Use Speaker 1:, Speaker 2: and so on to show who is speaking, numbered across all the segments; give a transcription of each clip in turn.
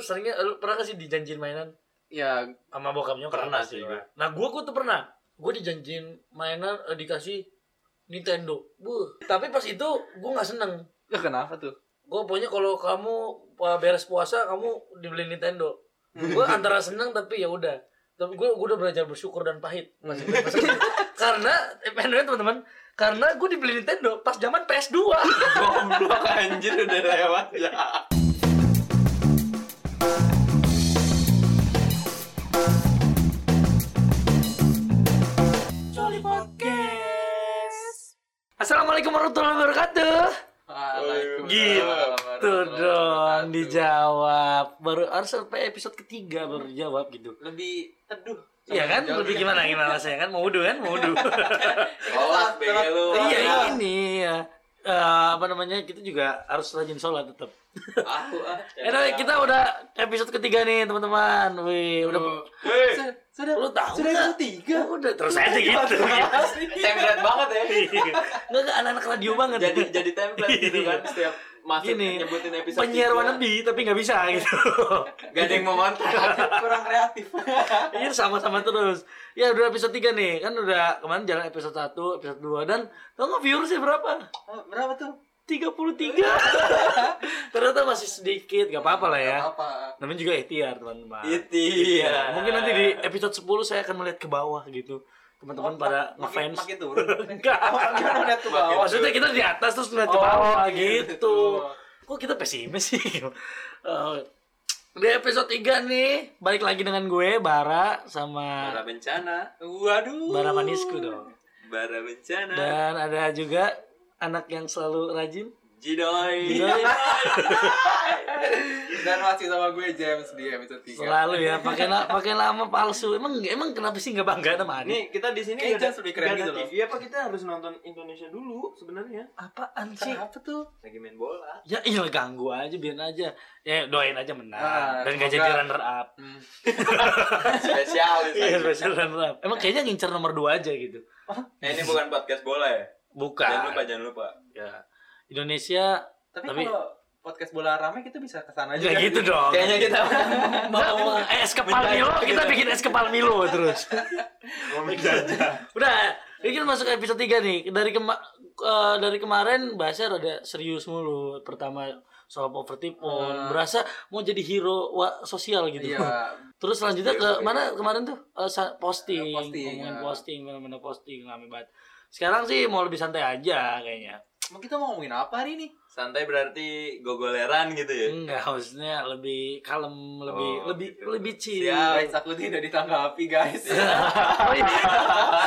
Speaker 1: seringnya lu pernah gak sih dijanjiin mainan
Speaker 2: Ya
Speaker 1: sama bokap nyokap
Speaker 3: Pernah sih gue.
Speaker 1: Nah, gua gua tuh pernah. Gua dijanjiin mainan eh, dikasih Nintendo. Buh. Tapi pas itu gua nggak seneng.
Speaker 2: ya kenapa tuh?
Speaker 1: Gue pokoknya kalau kamu uh, beres puasa kamu dibeli Nintendo. Gue antara seneng tapi ya udah. Tapi gue gue udah belajar bersyukur dan pahit. Masih, masih- karena eh, teman-teman, karena gue dibeli Nintendo pas zaman PS2.
Speaker 3: Goblok anjir udah lewat ya.
Speaker 1: Assalamualaikum warahmatullahi wabarakatuh.
Speaker 2: Waalaikumsalam
Speaker 1: Gitu
Speaker 2: warahmatullahi
Speaker 1: dong dijawab. Baru harus sampai episode ketiga baru dijawab gitu.
Speaker 3: Lebih teduh.
Speaker 1: Iya kan? Lebih gimana gimana saya kan mau udu kan? Mau udu.
Speaker 3: Lu.
Speaker 1: iya ini ya. Eh, apa namanya kita juga harus rajin sholat tetap.
Speaker 3: Aku ah.
Speaker 1: Anyway, kita udah episode ketiga nih teman-teman. Wih, udah
Speaker 3: Hei,
Speaker 2: Sudah, sudah,
Speaker 1: lu tahu
Speaker 2: sudah
Speaker 1: nggak?
Speaker 2: episode tiga.
Speaker 1: Ya udah terus aja gitu.
Speaker 3: template banget ya.
Speaker 1: Enggak enggak anak-anak radio banget.
Speaker 3: Jadi jadi template gitu kan setiap masuk
Speaker 1: Gini,
Speaker 3: nyebutin episode
Speaker 1: penyiar wannabe tapi nggak bisa gitu.
Speaker 3: Gak ada yang mau ngontrak.
Speaker 2: Kurang kreatif.
Speaker 1: Ini sama-sama terus. Ya udah episode 3 nih. Kan udah kemarin jalan episode 1, episode 2 dan tau nggak viewersnya berapa?
Speaker 2: Oh, Berapa tuh?
Speaker 1: 33. Ternyata masih sedikit, gak apa-apa lah ya.
Speaker 2: Apa?
Speaker 1: Namanya juga ikhtiar, teman-teman.
Speaker 3: Ya.
Speaker 1: Mungkin nanti di episode 10 saya akan melihat ke bawah gitu. Teman-teman pada
Speaker 2: Makin,
Speaker 1: ngefans.
Speaker 2: makin turun.
Speaker 1: Enggak.
Speaker 2: Gimana lihat ke bawah?
Speaker 1: Maksudnya kita di atas terus ngeliat ke
Speaker 2: Oh,
Speaker 1: bawah
Speaker 2: gitu.
Speaker 1: gitu. Kok kita pesimis sih? Eh, di episode 3 nih, balik lagi dengan gue, Bara, sama
Speaker 3: Bara bencana.
Speaker 2: Waduh.
Speaker 1: Bara manisku dong.
Speaker 3: Bara bencana.
Speaker 1: Dan ada juga anak yang selalu rajin.
Speaker 3: Jidoy.
Speaker 1: Jidoy.
Speaker 2: Dan masih sama gue James di episode 3.
Speaker 1: Selalu ya, pakai na- pakai nama palsu. Emang emang kenapa sih nggak bangga sama Adi?
Speaker 3: Nih kita di sini ada,
Speaker 2: Jans lebih keren gitu loh.
Speaker 3: TV apa kita harus nonton Indonesia dulu sebenarnya.
Speaker 1: Apaan sih?
Speaker 2: Kenapa tuh?
Speaker 3: Lagi main bola.
Speaker 1: Ya iya ganggu aja, biarin aja. Ya doain aja menang.
Speaker 2: Ah,
Speaker 1: Dan gak jadi runner up.
Speaker 2: Hmm.
Speaker 3: Spesialis.
Speaker 1: Iya,
Speaker 3: aja.
Speaker 1: special runner up. Emang kayaknya ngincer nomor 2 aja gitu.
Speaker 3: Eh, ini bukan podcast bola ya?
Speaker 1: Bukan.
Speaker 3: Jangan lupa, jangan lupa.
Speaker 1: Ya. Indonesia
Speaker 2: Tapi,
Speaker 1: Tapi-
Speaker 2: kalau podcast bola rame kita bisa ke sana aja.
Speaker 1: ya
Speaker 2: kan?
Speaker 1: gitu dong.
Speaker 3: Kayaknya kita
Speaker 1: mau eh, es kepal Milo, kita bikin es kepal Milo terus. Udah, ini kita masuk ke episode 3 nih. Dari kema eh, dari kemarin bahasnya rada serius mulu. Pertama soal poverty pun
Speaker 2: Ah.
Speaker 1: berasa mau jadi hero wa- sosial gitu.
Speaker 2: Iya.
Speaker 1: Terus selanjutnya ke mana kemarin tuh Eh, sa- posting,
Speaker 2: Eh, posting,
Speaker 1: ngomongin
Speaker 2: ya.
Speaker 1: posting, mana-mana posting, ngame banget. Sekarang sih mau lebih santai aja kayaknya.
Speaker 2: Emang kita mau ngomongin apa hari ini?
Speaker 3: Santai berarti gogoleran gitu ya.
Speaker 1: Enggak, maksudnya lebih kalem, lebih
Speaker 3: Oh,
Speaker 1: lebih
Speaker 3: gitu.
Speaker 1: lebih chill.
Speaker 2: Guys, aku tidak ditanggapi guys.
Speaker 1: oh iya.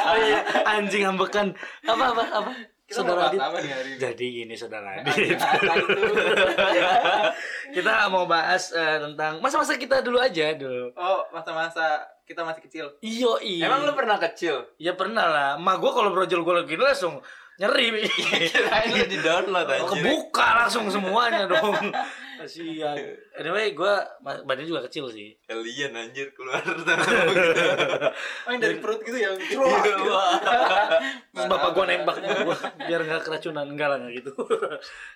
Speaker 1: Oh iya, anjing ambekan. Apa apa apa?
Speaker 2: Kita
Speaker 1: Saudara Adit.
Speaker 2: apa nih hari ini?
Speaker 1: Jadi gini saudara
Speaker 2: Nah,
Speaker 1: Adit. kita mau bahas eh, tentang masa-masa kita dulu aja dulu.
Speaker 2: Oh, masa-masa kita masih kecil.
Speaker 1: Iyo iya.
Speaker 3: Emang lu pernah kecil?
Speaker 1: Ya pernah lah. Ma gue kalau brojol gue lagi langsung nyeri.
Speaker 3: Kirain lu di download
Speaker 1: Oh,
Speaker 3: anjir.
Speaker 1: kebuka langsung semuanya dong. Kasihan. Anyway, gue badannya juga kecil sih.
Speaker 3: Alien anjir keluar.
Speaker 2: Oh, yang dari perut gitu yang
Speaker 1: Terus bapak gue nembak gue biar nggak keracunan enggak lah gitu.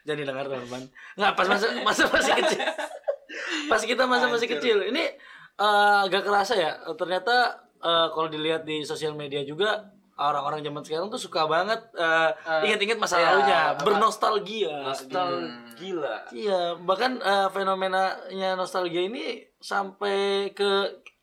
Speaker 1: Jadi dengar teman-teman. Nggak pas masa masa masih kecil. Pas kita masa masih kecil. Ini eh, agak kerasa ya. Ternyata eh, kalau dilihat di sosial media juga orang-orang zaman sekarang tuh suka banget eh,
Speaker 2: Eh,
Speaker 1: ingat-ingat masa
Speaker 2: iya,
Speaker 1: lalunya,
Speaker 2: apa-
Speaker 1: bernostalgia.
Speaker 3: Nostal
Speaker 2: Hmm.
Speaker 3: gila.
Speaker 1: Iya, bahkan eh, fenomenanya nostalgia ini sampai ke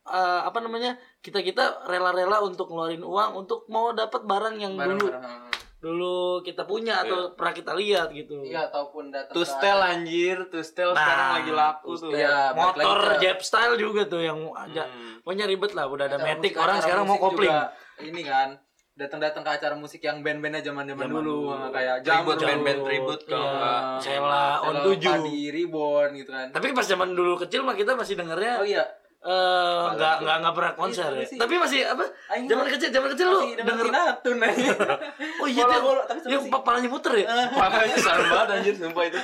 Speaker 1: eh, apa namanya kita kita rela-rela untuk ngeluarin uang untuk mau dapat barang yang dulu
Speaker 2: bareng-bareng.
Speaker 1: Dulu kita punya atau pernah kita lihat gitu.
Speaker 2: Iya, ataupun datang
Speaker 3: Tustel anjir, Tustel
Speaker 1: Nah,
Speaker 3: sekarang lagi laku tuh.
Speaker 2: Iya, balik
Speaker 1: Motor Jap style juga tuh yang aja.
Speaker 3: Hmm.
Speaker 1: Pokoknya ribet lah, udah ada
Speaker 2: acara
Speaker 1: Matic, orang sekarang mau kopling.
Speaker 2: Ini kan datang-datang ke acara musik yang band-bandnya zaman-zaman
Speaker 1: Zaman
Speaker 2: dulu,
Speaker 1: dulu.
Speaker 2: kayak Jamro,
Speaker 3: band-band tribute kalau
Speaker 1: Iya.
Speaker 3: enggak.
Speaker 1: Sheila, On
Speaker 2: Sheila,
Speaker 1: 7.
Speaker 2: Padi, Reborn gitu kan.
Speaker 1: Tapi pas zaman dulu kecil mah kita masih dengernya
Speaker 2: oh iya,
Speaker 1: nggak nggak nggak pernah konser
Speaker 2: Iya,
Speaker 1: ya.
Speaker 2: tapi sih-
Speaker 1: Tapi masih apa? Zaman kecil, zaman kecil lu denger
Speaker 2: Tinatun aja.
Speaker 1: Oh iya Yang
Speaker 2: sih.
Speaker 1: kepalanya muter ya?
Speaker 3: Makanya serem banget anjir sumpah itu.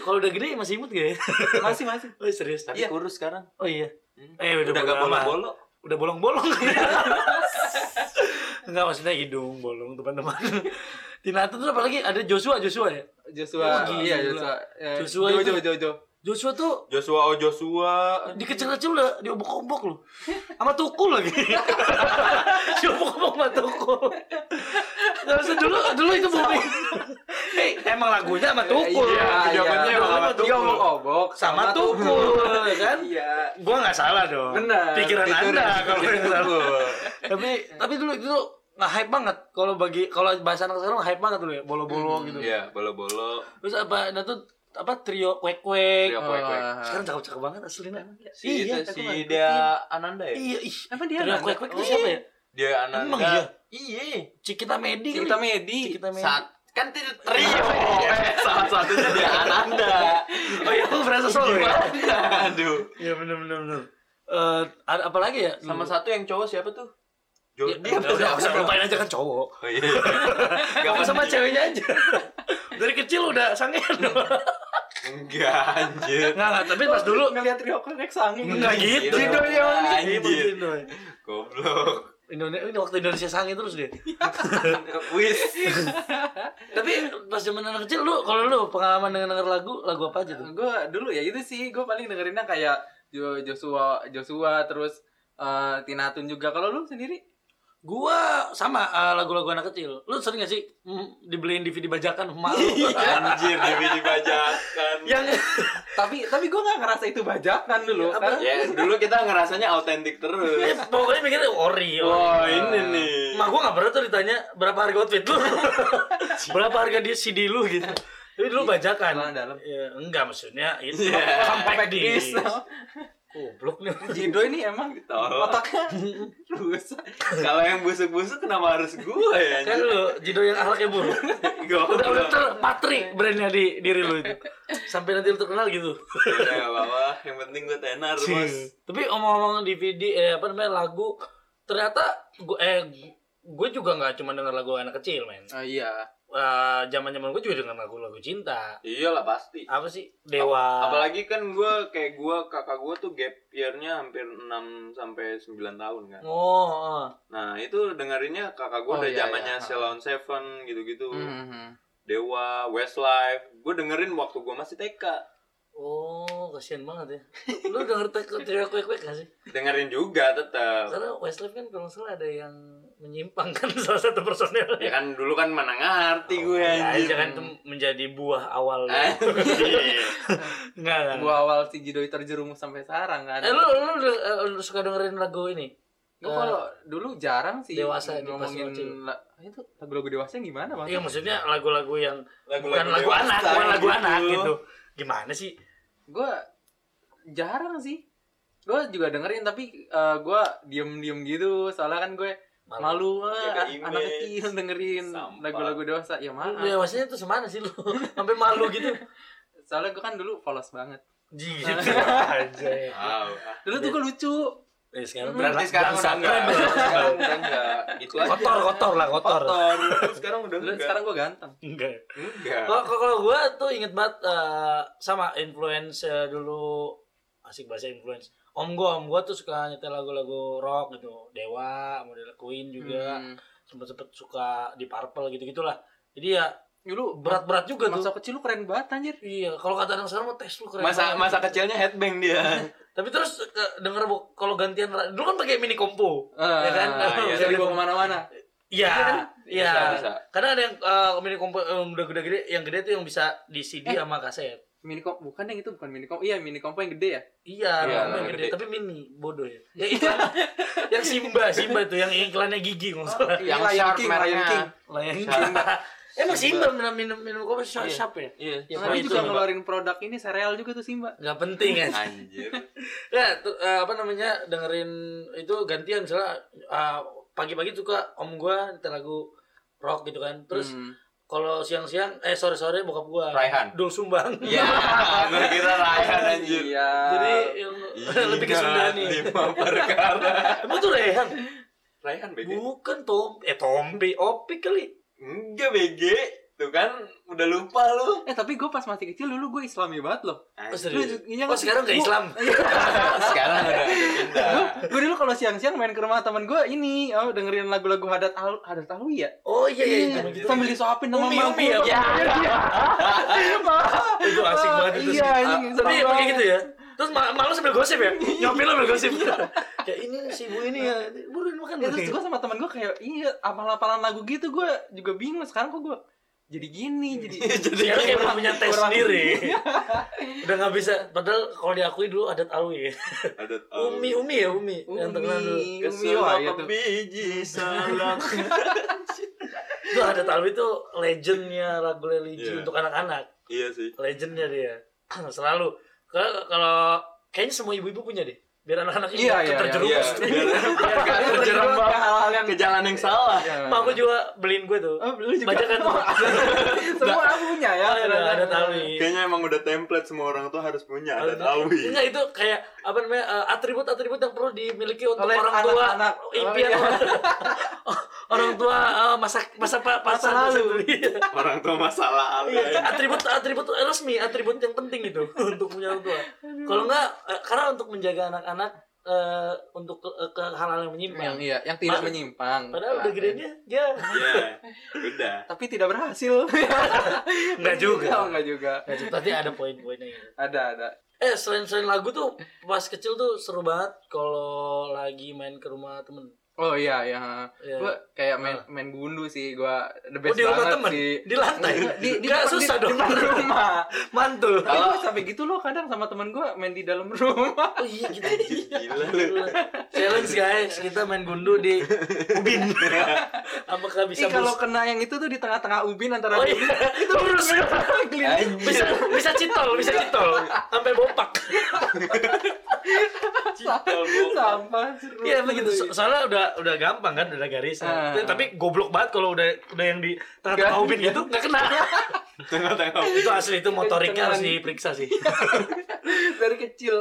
Speaker 1: Kalau udah gede masih imut gak ya?
Speaker 2: masih masih.
Speaker 1: Oh serius?
Speaker 3: Tapi
Speaker 2: Iya.
Speaker 3: kurus sekarang.
Speaker 1: Oh iya.
Speaker 3: Hmm.
Speaker 1: Eh udah,
Speaker 3: Udah gak bolo-bolo.
Speaker 1: Udah bolong-bolong. Enggak maksudnya hidung bolong teman-teman. Tina tuh apalagi ada Joshua Joshua ya.
Speaker 2: Joshua,
Speaker 1: Oh,
Speaker 2: iya Joshua. Eh,
Speaker 1: Joshua
Speaker 2: Jo,
Speaker 1: itu-
Speaker 2: Jo, Jo, Jo.
Speaker 1: Joshua tuh
Speaker 3: Joshua oh Joshua.
Speaker 1: di kecil-kecil udah diobok-obok loh sama tukul lagi diobok-obok sama tukul Gak usah dulu dulu itu booming eh emang lagunya sama tukul
Speaker 2: Iya,
Speaker 3: Jawabannya
Speaker 2: iya.
Speaker 3: emang sama
Speaker 2: Dia
Speaker 3: tukul.
Speaker 2: obok-obok
Speaker 1: sama tukul kan
Speaker 2: Iya.
Speaker 1: gua nggak salah dong
Speaker 2: Benar.
Speaker 1: pikiran anda kalau yang salah
Speaker 3: tukul.
Speaker 1: tapi tapi dulu itu nggak hype banget kalau bagi kalau bahasa anak sekarang hype banget dulu ya bolo-bolo gitu
Speaker 3: Iya, bolo-bolo.
Speaker 1: terus apa nah tuh apa trio kwek kwek
Speaker 3: Trio kwek-kwek.
Speaker 1: sekarang cakep cakep banget aslinya
Speaker 3: Si
Speaker 1: iya
Speaker 3: itu
Speaker 1: aku
Speaker 3: si dia
Speaker 1: ngerti.
Speaker 3: Ananda ya?
Speaker 1: iya ih
Speaker 2: Emang dia
Speaker 1: trio
Speaker 2: Ananda?
Speaker 1: kwek kwek itu
Speaker 2: Oh,
Speaker 1: siapa ya
Speaker 3: Dia Ananda.
Speaker 1: Emang iya?
Speaker 3: Iya.
Speaker 1: Cikita Medi kali.
Speaker 2: Cinta Medi.
Speaker 1: Cikita Medi
Speaker 3: Saat kan itu trio. Eh, Salah satunya dia Ananda.
Speaker 1: oh iya aku berasa solo ya?
Speaker 3: Aduh.
Speaker 1: iya bener bener bener Eh, ada apa lagi ya
Speaker 3: Sama satu yang cowok siapa tuh?
Speaker 1: Ya,
Speaker 3: Jordi apa
Speaker 1: udah, usah lupain aja kan cowok.
Speaker 3: Oh iya.
Speaker 1: Kamu sama ceweknya aja. Dari kecil udah sangean.
Speaker 3: Enggak anjir.
Speaker 1: Enggak, enggak, tapi pas dulu
Speaker 2: ngelihat Rio Kwek sange.
Speaker 1: enggak gitu.
Speaker 3: Indo
Speaker 1: Iya,
Speaker 3: Anjir.
Speaker 1: Indo.
Speaker 3: Goblok.
Speaker 1: Indonesia ini waktu Indonesia sange terus dia.
Speaker 3: Wis.
Speaker 1: Tapi pas zaman anak kecil lu kalau lu pengalaman dengan denger lagu, lagu apa aja tuh?
Speaker 2: Gue dulu ya itu sih, gue paling dengerinnya kayak Jo- Joshua, Joshua terus eh, Tina Tun juga. Kalau lu sendiri?
Speaker 1: Gua sama eh, lagu-lagu anak kecil. Lu sering gak sih mm, dibeliin DVD bajakan sama lu?
Speaker 3: Anjir DVD bajakan.
Speaker 1: Yang
Speaker 2: tapi tapi gue nggak ngerasa itu bajakan dulu.
Speaker 1: Apa?
Speaker 2: Karena
Speaker 3: Ya dulu kita ngerasanya autentik terus.
Speaker 1: Eh, pokoknya mikirnya ori. ori.
Speaker 3: Wah ini nih.
Speaker 1: Mak gua gak pernah tuh ditanya berapa harga outfit lu. berapa harga di CD lu gitu. Tapi dulu bajakan.
Speaker 2: Celana dalam.
Speaker 1: Ya, enggak maksudnya itu
Speaker 3: Iya.
Speaker 1: compact disc. Goblok nih.
Speaker 2: Jido ini emang
Speaker 3: Tolong.
Speaker 2: otaknya rusak.
Speaker 3: Kalau yang busuk-busuk kenapa harus gue ya?
Speaker 1: Kan lu jido yang akhlaknya buruk.
Speaker 3: Goblok.
Speaker 1: Udah udah terpatri brandnya di diri lu itu. Sampai nanti lu terkenal gitu.
Speaker 3: Ya gak apa-apa, yang penting gue tenar bos.
Speaker 1: Tapi omong-omong DVD eh apa namanya lagu ternyata gua eh gue juga nggak cuma denger lagu anak kecil men.
Speaker 2: Oh iya.
Speaker 1: Eh, Zaman-zaman gue juga denger lagu-lagu cinta.
Speaker 3: Iyalah pasti.
Speaker 1: Apa sih? Dewa.
Speaker 3: Apalagi kan gue kayak gue kakak gue tuh gap year-nya hampir 6 sampai 9 tahun kan.
Speaker 1: Oh, oh.
Speaker 3: Nah, itu dengerinnya kakak gue
Speaker 2: Oh,
Speaker 3: udah
Speaker 2: iya,
Speaker 3: zamannya
Speaker 2: iya.
Speaker 3: Ceylon Seven gitu-gitu.
Speaker 2: Mhm.
Speaker 3: Dewa, Westlife. Gue dengerin waktu gue masih TK.
Speaker 1: Oh, kasihan banget ya. Lu denger teriak kwek-kwek gak sih?
Speaker 3: Dengerin juga tetap.
Speaker 1: Karena Westlife kan kalau salah ada yang menyimpang kan salah satu personel.
Speaker 3: Ya kan dulu kan mana ngerti gue
Speaker 1: Ya,
Speaker 3: anjir.
Speaker 1: jangan itu menjadi buah awal. Enggak, enggak.
Speaker 2: Gua awal si Jido terjerumus sampai sekarang kan.
Speaker 1: Eh, lu, lu, lu, lu suka dengerin lagu ini?
Speaker 2: Gua kalau dulu jarang sih
Speaker 1: Dewasa
Speaker 2: ngomongin la- itu lagu-lagu dewasa yang gimana bang?
Speaker 1: Iya, maksudnya lagu-lagu yang
Speaker 3: Lagu-lagu
Speaker 1: bukan lagu anak, bukan lagu
Speaker 3: gitu.
Speaker 1: anak gitu. Gimana sih?
Speaker 2: Gue jarang sih. Gue juga dengerin tapi eh, gua diem-diem gitu soalnya kan gue malu ah,
Speaker 3: Jaga
Speaker 2: anak kecil dengerin lagu-lagu dewasa ya maaf.
Speaker 1: Dewasanya tuh semana sih lu? Sampai malu gitu.
Speaker 2: Soalnya gue kan dulu polos banget.
Speaker 1: Gitu aja.
Speaker 3: Wow.
Speaker 2: Dulu tuh gue lucu.
Speaker 1: Eh, sekarang
Speaker 3: Berarti sekarang udah enggak. Sekarang udah enggak. Itu aja.
Speaker 1: kotor kotor lah kotor.
Speaker 3: Kotor. Sekarang udah
Speaker 2: Dulu
Speaker 3: enggak.
Speaker 2: sekarang gue ganteng.
Speaker 1: Enggak.
Speaker 3: Enggak.
Speaker 1: Kalau kalau gue tuh inget banget eh, sama influence eh, dulu asik bahasa influence. Om gue, om gue tuh suka nyetel lagu-lagu rock gitu, Dewa, model Queen juga,
Speaker 2: Hmm.
Speaker 1: sempet sempet suka di Purple gitu gitulah. Jadi ya
Speaker 2: Dulu
Speaker 1: berat-berat juga tuh.
Speaker 2: masa kecil lu keren banget anjir.
Speaker 1: Iya, kalau kata anak sekarang mau tes lu keren.
Speaker 3: Masa
Speaker 1: banget.
Speaker 3: masa kecilnya headbang dia.
Speaker 1: Tapi terus eh, denger bu- kalau gantian dulu kan pakai mini kompo,
Speaker 2: Ah,
Speaker 1: ya kan?
Speaker 3: iya.
Speaker 2: Bisa dibawa ke mana-mana.
Speaker 1: Iya, iya.
Speaker 3: Bisa, bisa.
Speaker 1: Kadang ada yang eh, mini kompo yang udah gede-gede, yang gede tuh yang bisa di CD
Speaker 2: Eh.
Speaker 1: sama kaset.
Speaker 2: Mini kom bukan yang itu bukan mini kom. Iya, mini kompo yang gede ya.
Speaker 1: Iya, kompo yang
Speaker 3: gede.
Speaker 1: gede, tapi mini, bodoh ya. Ya iklan, yang Simba, Simba tuh yang iklannya gigi nggak salah.
Speaker 3: Yang
Speaker 2: Lion
Speaker 3: sharp
Speaker 2: King. Lion King.
Speaker 1: Lion King.
Speaker 3: Simba.
Speaker 1: Emang Simba minum minum minum kopi
Speaker 3: Iya.
Speaker 1: sharp ya?
Speaker 3: Iya.
Speaker 1: Ya,
Speaker 2: Nah,
Speaker 1: itu
Speaker 2: juga
Speaker 1: Simba.
Speaker 2: ngeluarin produk ini sereal juga tuh Simba.
Speaker 1: Nggak penting kan?
Speaker 3: Anjir.
Speaker 1: ya tuh, eh, apa namanya dengerin itu gantian misalnya eh, pagi-pagi suka om gua nyetel lagu rock gitu kan terus
Speaker 2: Hmm.
Speaker 1: Kalau siang-siang eh sore-sore bokap gua
Speaker 3: Raihan.
Speaker 1: Dul Sumbang
Speaker 3: Iya, gue kira Raihan anjir.
Speaker 2: Iya.
Speaker 1: jadi yang lebih ke Sunda nih
Speaker 3: Lima perkara.
Speaker 1: emang tuh Rehan
Speaker 3: Raihan BG.
Speaker 1: bukan Tom eh Tompi Opik kali
Speaker 3: Enggak BG. Tuh kan udah lupa lu.
Speaker 2: Eh tapi gue pas masih kecil dulu gue islami banget loh.
Speaker 1: Oh, serius?
Speaker 2: Iya,
Speaker 1: Oh, sekarang gak Islam.
Speaker 3: Sekarang udah pindah.
Speaker 2: gue dulu kalau siang-siang main ke rumah teman gue ini oh dengerin lagu-lagu hadat al hadat alwi ya
Speaker 1: Oh iya iya, iya.
Speaker 2: Iya, sambil disuapin sama mama
Speaker 1: Umi ya?
Speaker 2: Iya.
Speaker 1: Itu asik banget itu.
Speaker 2: Iya,
Speaker 1: Ah, Tapi
Speaker 2: banget.
Speaker 1: gitu ya. Terus ma- malu sambil gosip ya? Nyopil sambil gosip. Kayak ini si ibu ini ya. Buruan makan.
Speaker 2: Ya, terus gue sama teman gue kayak iya apal-apalan lagu gitu gue juga bingung sekarang kok gue jadi gini jadi
Speaker 1: Sekarang kayak udah punya tes sendiri. Udah nggak bisa. Padahal kalau diakui dulu adat alwi ya.
Speaker 3: Ada
Speaker 1: Umi, Umi ya Umi. Yang terkenal dulu.
Speaker 2: Umi Umi wah ya tuh
Speaker 3: biji salam.
Speaker 1: Itu adat alwi itu legendnya lagu religi
Speaker 3: Iya.
Speaker 1: untuk anak-anak.
Speaker 3: Iya sih.
Speaker 1: Legendnya dia. Selalu. Kalau kalau kayaknya semua ibu-ibu punya deh. Biar anak-anaknya
Speaker 2: Iya,
Speaker 1: nggak
Speaker 2: iya,
Speaker 1: terjerumus.
Speaker 3: iya. Biar- biar gak
Speaker 2: Terjerumus
Speaker 3: terjerembab
Speaker 2: ke hal-hal yang-
Speaker 3: ke jalan yang salah.
Speaker 2: Iya.
Speaker 1: Mak aku juga beliin gue tuh.
Speaker 2: Oh, lu juga.
Speaker 1: Bajakan tuh.
Speaker 2: semua aku punya ya
Speaker 1: Ada adat alwi.
Speaker 3: Kayaknya emang udah template semua orang tuh harus punya adat alwi.
Speaker 1: Enggak itu kayak apa namanya eh, atribut-atribut yang perlu dimiliki untuk
Speaker 2: Oleh
Speaker 1: orang tua
Speaker 2: anak-anak. Oh,
Speaker 1: impian
Speaker 2: iya.
Speaker 1: orang tua eh, masa masa pa-
Speaker 2: Masa
Speaker 1: masa
Speaker 2: lalu.
Speaker 1: Iya.
Speaker 3: Orang tua masalah alwi.
Speaker 1: Iya, atribut atribut resmi, atribut yang penting itu untuk punya orang tua. Kalau enggak eh, karena untuk menjaga anak-anak eh, untuk ke, ke hal-hal yang menyimpang.
Speaker 2: yang iya yang tidak
Speaker 1: Mas-
Speaker 2: menyimpang
Speaker 1: Padahal udah gedenya dia
Speaker 3: Iya. Udah.
Speaker 2: tapi tidak berhasil
Speaker 1: enggak juga.
Speaker 2: Oh, enggak juga
Speaker 1: Enggak juga. Tapi ada poin-poinnya gitu.
Speaker 2: ada ada
Speaker 1: Eh selain selain lagu tuh pas kecil tuh seru banget kalau lagi main ke rumah temen.
Speaker 2: Oh iya ya
Speaker 1: Iya.
Speaker 2: gua kayak main main gundu sih gua
Speaker 1: Oh
Speaker 2: the best
Speaker 1: di rumah
Speaker 2: banget
Speaker 1: temen?
Speaker 2: sih
Speaker 1: Di lantai?
Speaker 2: di di depan-
Speaker 1: susah
Speaker 2: di,
Speaker 1: dong.
Speaker 2: depan rumah
Speaker 1: Mantul.
Speaker 2: tapi gua sampai gitu loh kadang sama temen gua main di dalam rumah
Speaker 1: Oh iya gitu.
Speaker 3: Gila lu.
Speaker 1: Challenge guys, kita main gundu di Ubin. Apakah bisa
Speaker 2: Ih, kalau kena yang itu tuh di tengah-tengah ubin antara
Speaker 1: Oh iya, itu lurus. Bisa bisa citol, bisa citol sampai bopak.
Speaker 2: Sampah.
Speaker 1: Iya begitu. So- soalnya udah udah gampang kan, udah garis.
Speaker 2: Ah.
Speaker 1: Tapi goblok banget kalau udah udah yang di tengah-tengah. Ubin gitu nggak kena.
Speaker 3: Tengah-tengah.
Speaker 1: itu asli itu motoriknya harus diperiksa sih.
Speaker 2: dari kecil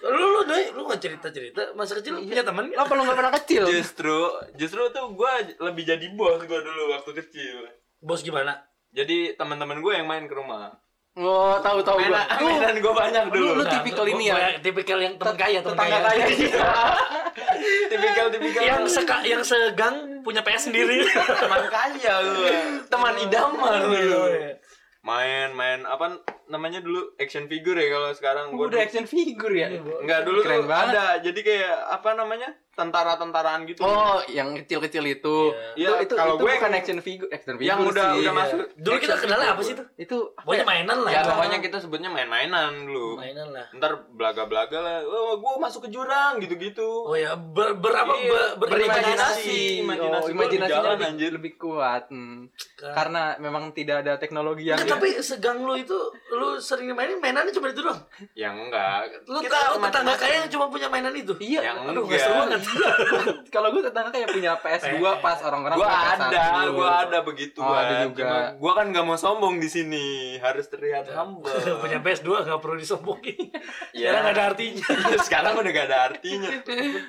Speaker 1: Lu lu doi, lu nggak cerita cerita masa kecil lu punya teman nggak?
Speaker 2: apa lu nggak pernah kecil
Speaker 3: Justru, justru tuh gue lebih jadi bos gue dulu waktu kecil.
Speaker 1: Bos gimana?
Speaker 3: Jadi teman-teman gue yang main ke rumah.
Speaker 2: Oh tahu tahu gua
Speaker 3: Mainan, gue banyak dulu.
Speaker 2: Lu
Speaker 1: Nah,
Speaker 2: tipikal
Speaker 1: gua-
Speaker 2: ini ya?
Speaker 1: gua- tipikal yang teman kaya, teman kaya.
Speaker 2: kaya
Speaker 3: tipikal tipikal
Speaker 1: yang seka, yang segang punya PS sendiri.
Speaker 3: teman kaya lu. Teman idaman
Speaker 1: Oh,
Speaker 3: dulu.
Speaker 1: iya.
Speaker 3: Main main apa namanya dulu action figure ya kalau sekarang gue
Speaker 2: udah action figure ya
Speaker 3: Enggak dulu
Speaker 2: Keren
Speaker 3: tuh
Speaker 2: banget.
Speaker 3: ada. Jadi kayak apa namanya? Tentara-tentaraan gitu.
Speaker 2: oh yang kecil-kecil itu
Speaker 3: Iya,
Speaker 2: itu, itu,
Speaker 3: kalau
Speaker 2: itu
Speaker 3: gue
Speaker 2: bukan
Speaker 3: yang-
Speaker 2: action figure action figure
Speaker 3: yang udah
Speaker 2: sih.
Speaker 3: udah
Speaker 1: Iya.
Speaker 3: masuk.
Speaker 1: Dulu kita kenalnya
Speaker 3: figure.
Speaker 1: apa sih
Speaker 2: itu
Speaker 1: Pokoknya
Speaker 2: ya?
Speaker 1: mainan lah.
Speaker 3: Ya
Speaker 1: itu.
Speaker 3: pokoknya kita sebutnya main-mainan dulu.
Speaker 1: mainan lah.
Speaker 3: Ntar belaga-belaga lah. Oh, gue masuk ke jurang gitu-gitu.
Speaker 1: Oh ya, ber, ber apa?
Speaker 3: Iya,
Speaker 1: ber- berimajinasi.
Speaker 3: Imajinasi
Speaker 2: oh,
Speaker 3: gua
Speaker 2: imajinasinya
Speaker 3: lebih anjir.
Speaker 2: lebih kuat hmm. Karena memang tidak ada teknologi yang
Speaker 1: tapi segang lu itu lu sering mainin mainannya cuma itu doang.
Speaker 3: Yang enggak.
Speaker 1: Lu
Speaker 3: kita
Speaker 1: tahu tetangga kaya yang cuma punya mainan itu.
Speaker 2: iya
Speaker 3: Yang
Speaker 1: Aduh, nggak
Speaker 3: enggak.
Speaker 1: seru banget.
Speaker 2: kalau gue tetangga kayak punya PS2 pas orang-orang
Speaker 3: Gua
Speaker 2: punya PS1.
Speaker 3: ada, gua ada begitu
Speaker 2: Oh, ada juga.
Speaker 3: Gua kan nggak mau sombong di sini, harus terlihat humble.
Speaker 1: punya PS2 nggak perlu disombongin.
Speaker 3: Iya.
Speaker 1: Sekarang ada artinya.
Speaker 3: Sekarang udah gak ada artinya.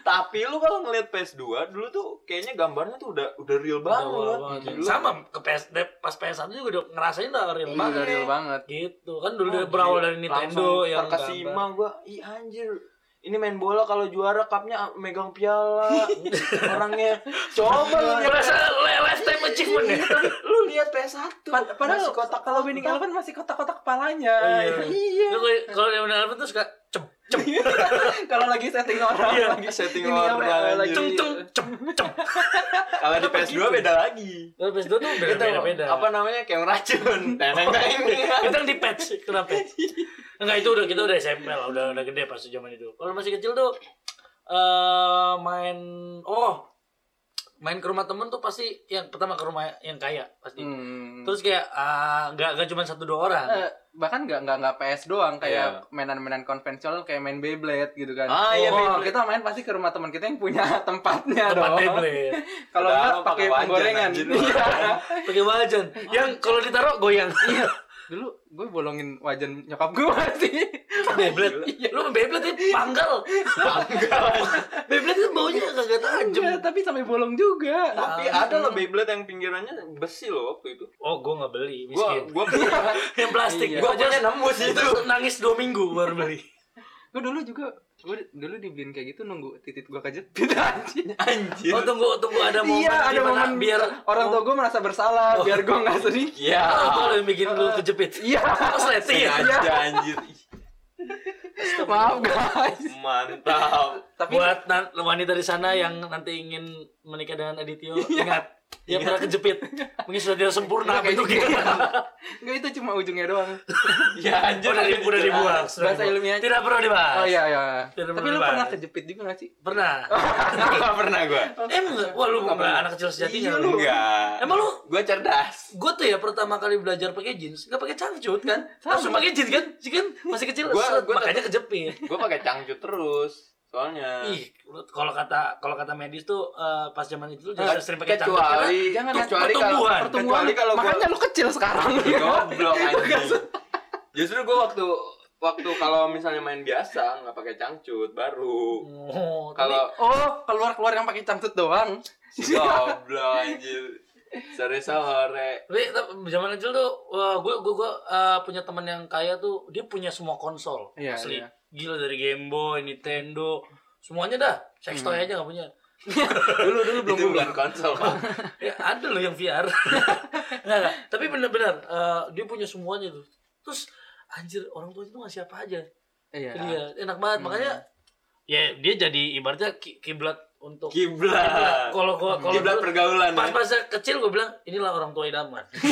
Speaker 3: Tapi lu kalau ngeliat PS2 dulu tuh kayaknya gambarnya tuh udah udah real banget.
Speaker 1: Sama ke PS pas PS1 juga udah ngerasain udah real
Speaker 2: Iya,
Speaker 1: banget.
Speaker 2: udah real banget
Speaker 1: Gitu kan dulu dia
Speaker 3: Oh,
Speaker 1: berawal
Speaker 3: gila.
Speaker 1: dari Nintendo yang gambar.
Speaker 3: gua. Ih anjir. Ini main bola kalau juara cupnya megang piala orangnya coba lu lihat
Speaker 1: Berasa li- lifetime achievement ya.
Speaker 3: lu lihat PS1
Speaker 2: Pad- padahal
Speaker 3: Masih kotak
Speaker 2: kalau Winning Eleven masih kotak-kotak kepalanya
Speaker 1: Oh, iya. Kayak- Kalau yang benar tuh suka cem
Speaker 2: kalau lagi setting orang
Speaker 1: Iya.
Speaker 2: lagi
Speaker 3: Setting
Speaker 2: ini
Speaker 3: orang,
Speaker 2: lagi
Speaker 1: cem cem cem cem.
Speaker 3: kalau di PS2
Speaker 1: gitu?
Speaker 3: beda lagi
Speaker 1: Kalau PS2 tuh beda beda beda.
Speaker 3: apa namanya kayak racun teneng teneng
Speaker 1: Kita di patch, kena patch. Enggak itu udah kita udah SMP lah, udah udah gede pas zaman itu. Kalau masih kecil tuh eh main oh main ke rumah temen tuh pasti yang pertama ke rumah yang kaya pasti.
Speaker 2: Hmm.
Speaker 1: Terus kayak ah, nggak nggak cuma satu dua orang.
Speaker 2: Eh, bahkan nggak nggak nggak PS doang kayak
Speaker 3: Iya.
Speaker 2: mainan-mainan konvensional kayak main Beyblade gitu kan.
Speaker 3: Ah, iya,
Speaker 2: oh, kita main pasti ke rumah teman kita yang punya tempatnya
Speaker 1: Tempat
Speaker 2: dong.
Speaker 1: Beyblade.
Speaker 2: Kalau
Speaker 3: Udah,
Speaker 2: enggak
Speaker 3: pakai
Speaker 2: penggorengan. Iya.
Speaker 1: Pakai wajan. Yang kalau ditaruh goyang.
Speaker 2: Iya. Dulu gue bolongin wajan nyokap gue sih.
Speaker 1: Beyblade.
Speaker 2: Iya.
Speaker 1: Lu Beyblade itu panggal. Panggal. Beyblade itu baunya kagak tajam.
Speaker 2: Nggak tapi sampai bolong juga.
Speaker 3: Tapi ada loh Beyblade yang pinggirannya besi loh waktu itu.
Speaker 1: Oh, gue nggak beli, miskin.
Speaker 3: gua punya
Speaker 1: yang plastik,
Speaker 2: Iya.
Speaker 1: gue
Speaker 3: gua
Speaker 1: aja
Speaker 3: punya nemu sih itu.
Speaker 1: itu nangis dua minggu baru beli.
Speaker 2: Gue dulu juga gue dulu dibeliin kayak gitu nunggu titit gue kejepit anjing.
Speaker 3: Anjir.
Speaker 1: Oh tunggu tunggu ada momen
Speaker 2: Iya, ada momen
Speaker 1: biar
Speaker 2: orang tua gue merasa bersalah biar gue nggak sedih.
Speaker 3: Ya.
Speaker 1: Oh, itu lo yang bikin lu kejepit.
Speaker 2: Iya.
Speaker 1: Oh, sleting ya?
Speaker 3: Sengaja anjir.
Speaker 2: Maaf guys.
Speaker 3: Mantap.
Speaker 2: Tapi
Speaker 1: Buat wanita di sana yang nanti ingin menikah dengan Adityo, ingat dia pernah kejepit. Mungkin sudah tidak sempurna
Speaker 2: Iya, kayak
Speaker 1: bentuknya.
Speaker 2: gitu. Enggak itu cuma ujungnya doang.
Speaker 3: Ya anjir.
Speaker 1: Udah, di, udah dibuang. sudah
Speaker 2: Bahasa
Speaker 1: dibuang.
Speaker 2: ilmiahnya.
Speaker 1: Tidak perlu dibahas.
Speaker 2: Oh iya iya.
Speaker 1: Tidak
Speaker 2: Tapi lu pernah kejepit juga gak sih?
Speaker 1: Pernah.
Speaker 3: Enggak pernah gua.
Speaker 1: Emang nggak? Wah lu nggak anak kecil sejatinya
Speaker 2: Iya,
Speaker 1: lu.
Speaker 3: Enggak.
Speaker 1: Emang lu
Speaker 3: Gua cerdas.
Speaker 1: gue tuh ya pertama kali belajar pakai jeans nggak pakai cangcut kan langsung pakai jeans kan sih kan masih kecil
Speaker 3: Gua- gua
Speaker 1: makanya kejepit
Speaker 3: Gua pakai cangcut terus. Soalnya
Speaker 1: ih kalau kata kalau kata medis tuh eh, pas zaman itu lu jangan sering pakai cangcut
Speaker 3: kecuali
Speaker 2: Jangan,
Speaker 3: kecuali kalau
Speaker 1: pertumbuhan.
Speaker 2: Pertemuan.
Speaker 3: kecuali kalau gua
Speaker 2: Makanya lu kecil sekarang.
Speaker 3: goblok anjing. Justru gua waktu waktu kalau misalnya main biasa nggak pakai cangcut baru.
Speaker 1: oh,
Speaker 3: Kalau
Speaker 2: Oh, keluar-keluar yang pakai cangcut doang.
Speaker 3: goblok anjir. Sore-sore.
Speaker 1: tapi, tapi zaman kecil tuh gue gue gue punya teman yang kaya tuh dia punya semua konsol
Speaker 2: Iya,
Speaker 1: asli
Speaker 2: iya.
Speaker 1: Gila dari Game Boy Nintendo. Semuanya dah. Sex toy aja nggak punya.
Speaker 2: Dulu dulu belum
Speaker 3: Itu bukan konsol, Pak.
Speaker 1: ya ada loh yang VR nggak, nggak. tapi benar-benar eh, dia punya semuanya tuh. Terus anjir orang tua itu ngasih apa aja.
Speaker 2: Iya.
Speaker 1: dia enak banget. Makanya ya dia jadi ibaratnya ki- kiblat untuk
Speaker 3: Kiblat.
Speaker 1: kalau gua kalau
Speaker 3: Kiblat pergaulan
Speaker 1: pas
Speaker 3: ya.
Speaker 1: masa kecil gue bilang inilah orang tua idaman gue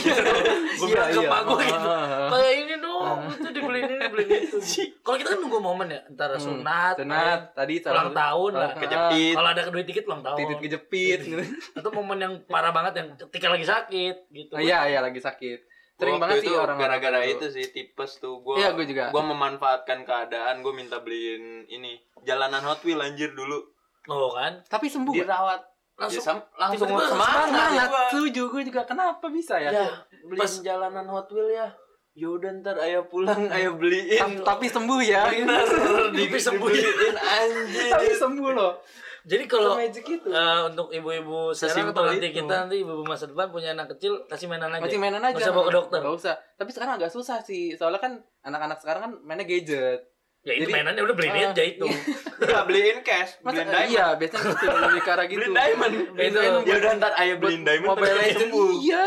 Speaker 2: Iya,
Speaker 1: bilang ke
Speaker 2: iya.
Speaker 1: pak gue gitu
Speaker 2: Ah, ah, ah.
Speaker 1: kayak ini dong itu dibeliin ini dibeliin itu kalau kita kan nunggu momen ya antara sunat,
Speaker 2: Hmm. Sunat tadi
Speaker 1: ulang tahun lah
Speaker 3: Kejepit.
Speaker 1: kalau ada duit dikit ulang tahun
Speaker 2: titit kejepit gitu.
Speaker 1: atau momen yang parah banget yang ketika lagi sakit gitu
Speaker 2: Oh, Iya, iya lagi sakit. Sering banget
Speaker 3: itu
Speaker 2: sih orang
Speaker 3: gara-gara itu sih tipes tuh gua
Speaker 2: Iya, gua juga.
Speaker 3: gua memanfaatkan keadaan gua minta beliin ini jalanan Hot Wheel anjir dulu
Speaker 1: oh kan
Speaker 2: Tapi sembuh. gak?
Speaker 3: dirawat
Speaker 1: langsung
Speaker 3: ya, sam- langsung
Speaker 1: tiba-tiba
Speaker 3: semangat,
Speaker 2: Semangat.
Speaker 3: gua.
Speaker 2: Setuju gue juga. Kenapa bisa ya?
Speaker 3: ya beliin
Speaker 1: Pas-
Speaker 3: jalanan Hot Wheel ya yaudah ntar ayah pulang ayah beliin
Speaker 2: Ta- Tapi sembuh ya.
Speaker 3: bener
Speaker 1: Tapi sembuh.
Speaker 3: dibeliin anjir
Speaker 2: Tapi sembuh loh.
Speaker 1: jadi kalau
Speaker 2: Magic itu.
Speaker 1: eh, untuk ibu-ibu sekarang
Speaker 2: Sesimpel
Speaker 1: atau nanti
Speaker 2: itu.
Speaker 1: kita nanti ibu-ibu masa depan punya anak kecil kasih mainan aja
Speaker 2: Masih mainan aja.
Speaker 1: Nggak usah bawa ke dokter
Speaker 2: Gak usah. Tapi sekarang agak susah sih. Soalnya kan anak-anak sekarang kan mainnya gadget.
Speaker 1: Ya itu
Speaker 2: Jadi-
Speaker 1: mainannya udah beliin
Speaker 2: Ah,
Speaker 1: aja itu.
Speaker 3: nggak beliin cash. Beliin diamond.
Speaker 2: iya, biasanya gitu lebih ke arah gitu.
Speaker 3: beliin diamond.
Speaker 2: Beliin
Speaker 1: Itu.
Speaker 2: diamond.
Speaker 3: ya udah ntar ayah beliin diamond
Speaker 2: Mobile
Speaker 3: sembuh
Speaker 2: Iya.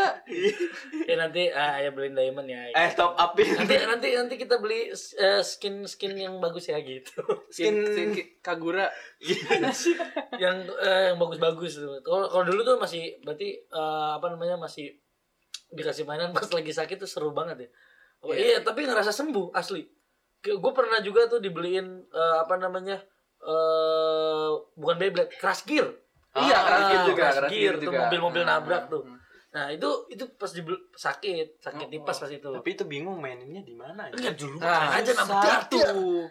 Speaker 1: ya nanti ah, ayah beliin diamond ya.
Speaker 3: Eh top upin
Speaker 1: nanti nanti nanti kita beli eh, skin skin yang bagus ya gitu.
Speaker 2: Skin, skin Kagura.
Speaker 1: yang eh, yang bagus-bagus tuh. Kalau kalau dulu tuh masih berarti eh, apa namanya masih dikasih mainan pas lagi sakit tuh seru banget ya. Oh, iya tapi ngerasa sembuh asli gue pernah juga tuh dibeliin eh, apa namanya eh bukan Beyblade Crash Gear.
Speaker 2: Iya,
Speaker 1: Ah,
Speaker 2: Crash Gear juga,
Speaker 1: Crash Gear
Speaker 2: Gear
Speaker 1: tuh
Speaker 2: juga.
Speaker 1: mobil-mobil
Speaker 2: Hmm,
Speaker 1: nabrak
Speaker 2: hmm,
Speaker 1: tuh.
Speaker 2: hmm.
Speaker 1: nah itu itu pas dibeli sakit sakit
Speaker 2: Oh,
Speaker 1: tipes pas itu.
Speaker 3: Tapi itu bingung maininnya di mana ya?
Speaker 1: Enggak dulu
Speaker 2: Nah,
Speaker 1: aja jatuh.
Speaker 2: Tuh.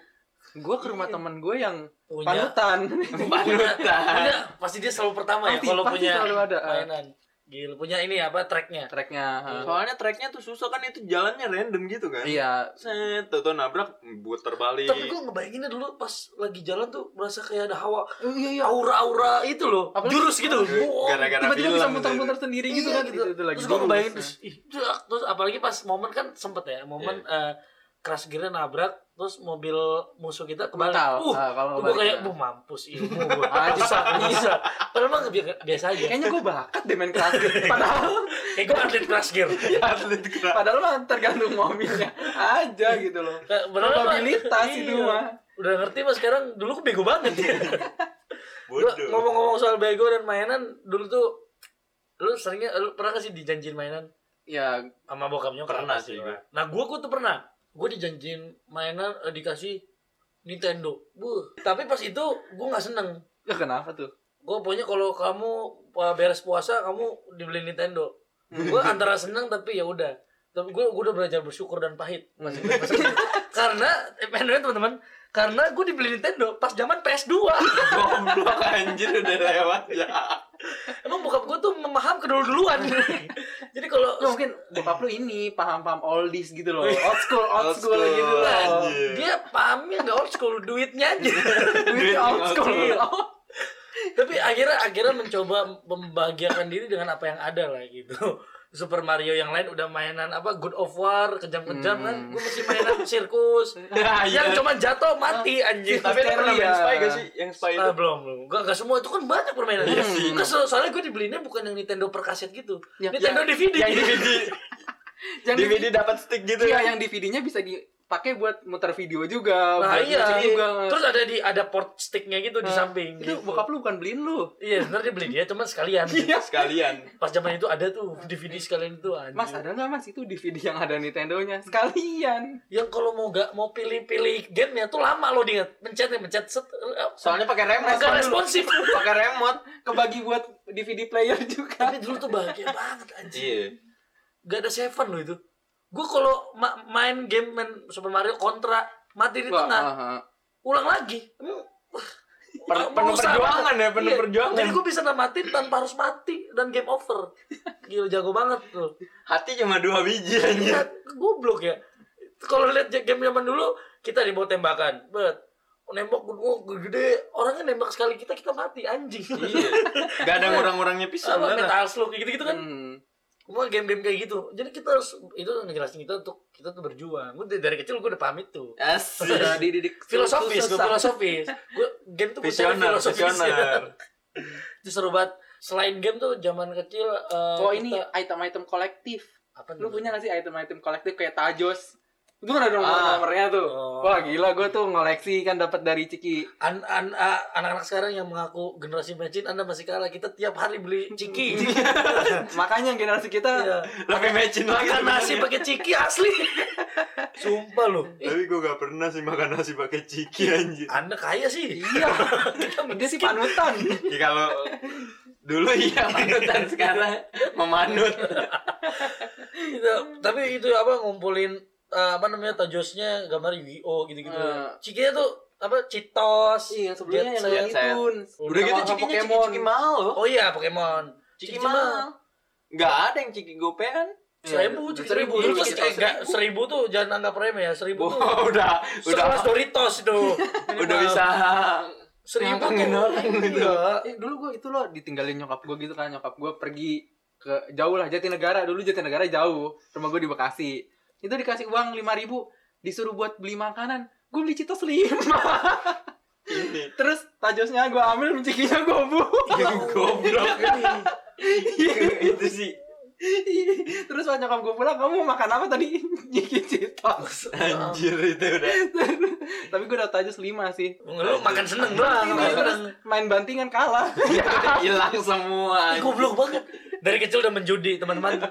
Speaker 2: Gue ke rumah temen gue yang
Speaker 1: punya.
Speaker 2: panutan.
Speaker 1: punya, punya. Pasti dia selalu pertama ya kalau punya
Speaker 2: ada.
Speaker 1: mainan gila punya ini apa tracknya
Speaker 2: Tracknya. ha.
Speaker 3: soalnya tracknya tuh susah kan itu jalannya random gitu kan
Speaker 2: Iya.
Speaker 3: set tuh, tuh nabrak puter balik
Speaker 1: tapi gue ngebayanginnya dulu pas lagi jalan tuh merasa kayak ada hawa
Speaker 2: Oh, iya iya.
Speaker 1: aura-aura itu loh
Speaker 2: Apalagi-
Speaker 1: jurus gitu Wow.
Speaker 3: gara-gara
Speaker 2: Tiba-tiba bisa muter-muter sendiri gitu
Speaker 1: Iya,
Speaker 2: kan. Itu, itu lagi
Speaker 1: terus gue ngebayangin terus, ih, dak. terus apalagi pas momen kan sempet ya momen
Speaker 2: Iya.
Speaker 1: eh, crash gear nabrak terus mobil musuh kita kebalik.
Speaker 2: Bakal.
Speaker 1: uh
Speaker 2: Ah, kalau
Speaker 1: gue kayak
Speaker 2: ya.
Speaker 1: bu mampus ilmu gue
Speaker 2: Ah,
Speaker 1: bisa bisa. Padahal mah bi- biasa aja.
Speaker 2: Kayaknya gue bakat deh main keras gitu. Padahal
Speaker 1: kayak gue atlet crash gear
Speaker 3: atlet keras.
Speaker 2: Padahal mah tergantung mobilnya aja gitu loh.
Speaker 1: Kayak beneran mah-
Speaker 2: Probabilitas itu
Speaker 1: iya.
Speaker 2: mah.
Speaker 1: udah ngerti mas sekarang dulu gue bego banget. Ya ngomong-ngomong soal bego dan mainan dulu tuh lu seringnya lu pernah gak sih dijanjiin mainan?
Speaker 2: Ya,
Speaker 1: sama bokap nyokap
Speaker 3: Pernah sih
Speaker 1: nah gua gua tuh pernah gua dijanjiin mainan eh, dikasih Nintendo. Buh. tapi pas itu gua nggak seneng.
Speaker 2: Ya kenapa tuh?
Speaker 1: gua pokoknya kalau kamu uh, beres puasa kamu dibeli Nintendo. Gua antara seneng tapi ya udah. Tapi gua udah belajar bersyukur dan pahit. Masih karena eh, teman-teman karena gue dibeli Nintendo pas zaman PS2
Speaker 3: goblok anjir udah lewat ya
Speaker 1: emang bokap gue tuh memaham kedulu-duluan jadi kalau
Speaker 2: Ya mungkin bokap lu ini paham-paham oldies gitu loh.
Speaker 1: Wih.
Speaker 2: Old school, old
Speaker 3: Old
Speaker 2: school,
Speaker 3: school,
Speaker 2: gitu
Speaker 3: anjir.
Speaker 1: dia pahamnya nggak old school duitnya aja
Speaker 2: Duit
Speaker 3: Duit
Speaker 2: old
Speaker 3: old
Speaker 2: school.
Speaker 3: school.
Speaker 1: Tapi akhirnya akhirnya mencoba membahagiakan diri dengan apa yang ada lah gitu Super Mario yang lain udah mainan apa God of War kejam-kejam kan
Speaker 2: Hmm.
Speaker 1: gue masih mainan sirkus yang cuma jatuh mati anjing
Speaker 3: Tapi lu pernah main
Speaker 2: Iya.
Speaker 3: Spy gak sih? Yang Spy itu?
Speaker 1: Ah, belum belum gak, gak semua itu kan banyak permainan
Speaker 3: Iya sih.
Speaker 1: Kan so- soalnya gue dibelinya bukan yang Nintendo per kaset gitu
Speaker 2: Ya,
Speaker 1: Nintendo
Speaker 3: yang-
Speaker 1: DVD
Speaker 3: Yang DVD.
Speaker 2: Yang
Speaker 3: DVD dapat stick gitu
Speaker 2: Iya,
Speaker 3: ya.
Speaker 2: yang DVD-nya bisa dipakai buat muter video juga.
Speaker 1: nah
Speaker 2: buat
Speaker 1: iya
Speaker 2: juga.
Speaker 1: terus ada di ada port sticknya gitu di
Speaker 2: Nah,
Speaker 1: samping
Speaker 2: Itu
Speaker 1: gitu.
Speaker 2: bokap lu bukan beliin lu.
Speaker 1: iya sebenarnya dia beli dia cuma sekalian
Speaker 3: Sekalian.
Speaker 1: pas zaman itu ada tuh DVD sekalian itu anjing.
Speaker 2: Mas ada nggak mas itu DVD yang ada Nintendo-nya sekalian?
Speaker 1: yang kalau mau gak mau pilih-pilih game ya tuh lama loh dia mencetnya mencet set
Speaker 3: Soalnya pakai remote.
Speaker 1: agak responsif
Speaker 3: Pakai remote.
Speaker 2: Kebagi buat DVD player juga.
Speaker 1: tapi dulu tuh bahagia banget anjing
Speaker 3: Iya.
Speaker 1: gak ada seven loh itu gue kalau ma- main game main Super Mario kontra mati di
Speaker 2: Wah,
Speaker 1: tengah
Speaker 2: aha.
Speaker 1: ulang lagi
Speaker 3: Per- penuh
Speaker 1: usaha
Speaker 3: perjuangan
Speaker 1: banget.
Speaker 3: ya, penuh
Speaker 1: Iya.
Speaker 3: perjuangan.
Speaker 1: jadi gue bisa namatin tanpa harus mati dan game over gila jago banget tuh
Speaker 3: Hati cuma dua biji anjir.
Speaker 1: ya, goblok ya kalau lihat game zaman dulu kita dibawa tembakan bet nembak gue gede orangnya nembak sekali kita kita mati anjing
Speaker 3: Iya. Gak ada pisan.
Speaker 1: apa
Speaker 3: bener.
Speaker 1: metal slug gitu gitu kan
Speaker 2: Hmm.
Speaker 1: Semua game-game kayak gitu. Jadi kita harus itu ngejelasin kita untuk kita tuh berjuang. Gue dari, kecil gue udah pamit tuh.
Speaker 3: Asik.
Speaker 2: Sudah dididik
Speaker 1: Filosofis, gue filosofis. Gue game tuh
Speaker 3: Visioner,
Speaker 1: filosofis.
Speaker 3: visioner.
Speaker 1: Itu seru banget. Selain game tuh zaman kecil eh,
Speaker 2: Oh ini item-item kolektif.
Speaker 1: apa
Speaker 2: Lu punya gak sih item-item kolektif kayak Tajos? Itu kan ada
Speaker 3: Ah.
Speaker 2: nomor-nomornya tuh.
Speaker 1: Oh.
Speaker 2: Wah gila gue tuh ngoleksi kan dapat dari Ciki.
Speaker 1: An, an, anak-anak sekarang yang mengaku generasi mecin Anda masih kalah. Kita tiap hari beli ciki.
Speaker 2: Makanya generasi kita
Speaker 1: Iya.
Speaker 3: Lebih mecin lagi.
Speaker 1: Makan nasi pakai ciki asli. Sumpah lu. Ih,
Speaker 3: Tapi gue gak pernah sih makan nasi pakai ciki anjir.
Speaker 1: Anda kaya sih.
Speaker 2: iya. Dia sih panutan.
Speaker 3: Ya kalau dulu iya panutan sekarang memanut.
Speaker 1: itu tapi itu apa ngumpulin eh, apa namanya tajosnya gambar Yu-Gi-Oh gitu-gitu.
Speaker 2: Eh.
Speaker 1: Cikinya tuh apa Citos.
Speaker 2: Iya, sebelumnya
Speaker 1: Jet
Speaker 2: yang
Speaker 1: Set.
Speaker 2: itu.
Speaker 3: Udah gitu cikinya ciki-ciki mahal loh.
Speaker 1: Oh iya Pokemon.
Speaker 3: Ciki
Speaker 1: Ciki
Speaker 3: mahal. Gak ada yang ciki gopean.
Speaker 1: Seribu, ciki seribu.
Speaker 2: Seribu,
Speaker 1: Dulu tuh
Speaker 2: ciki
Speaker 1: enggak,
Speaker 3: seribu.
Speaker 1: seribu tuh jangan anggap remeh ya. Seribu tuh.
Speaker 3: Wah, udah udah
Speaker 1: Sekelas Doritos itu.
Speaker 3: udah bisa
Speaker 1: Seribu tuh.
Speaker 3: gitu.
Speaker 1: Iya.
Speaker 2: Eh, dulu gue itu loh ditinggalin nyokap gue gitu kan nyokap gue pergi ke jauh lah Jatinegara dulu Jatinegara jauh rumah gue di Bekasi itu dikasih uang lima ribu disuruh buat beli makanan. Gue beli citos lima.
Speaker 3: Ini
Speaker 2: terus tajosnya gue ambil cikinya gue buang
Speaker 3: goblok. Itu sih.
Speaker 2: Terus pas nyokap gue pulang kamu makan apa tadi? Ciki citos
Speaker 3: anjir itu udah.
Speaker 2: tapi gue udah tajos lima sih.
Speaker 1: Lu makan seneng doang,
Speaker 2: main bantingan kalah.
Speaker 3: Hilang semua.
Speaker 1: Ih, Goblok banget. Dari kecil udah menjudi, teman-teman.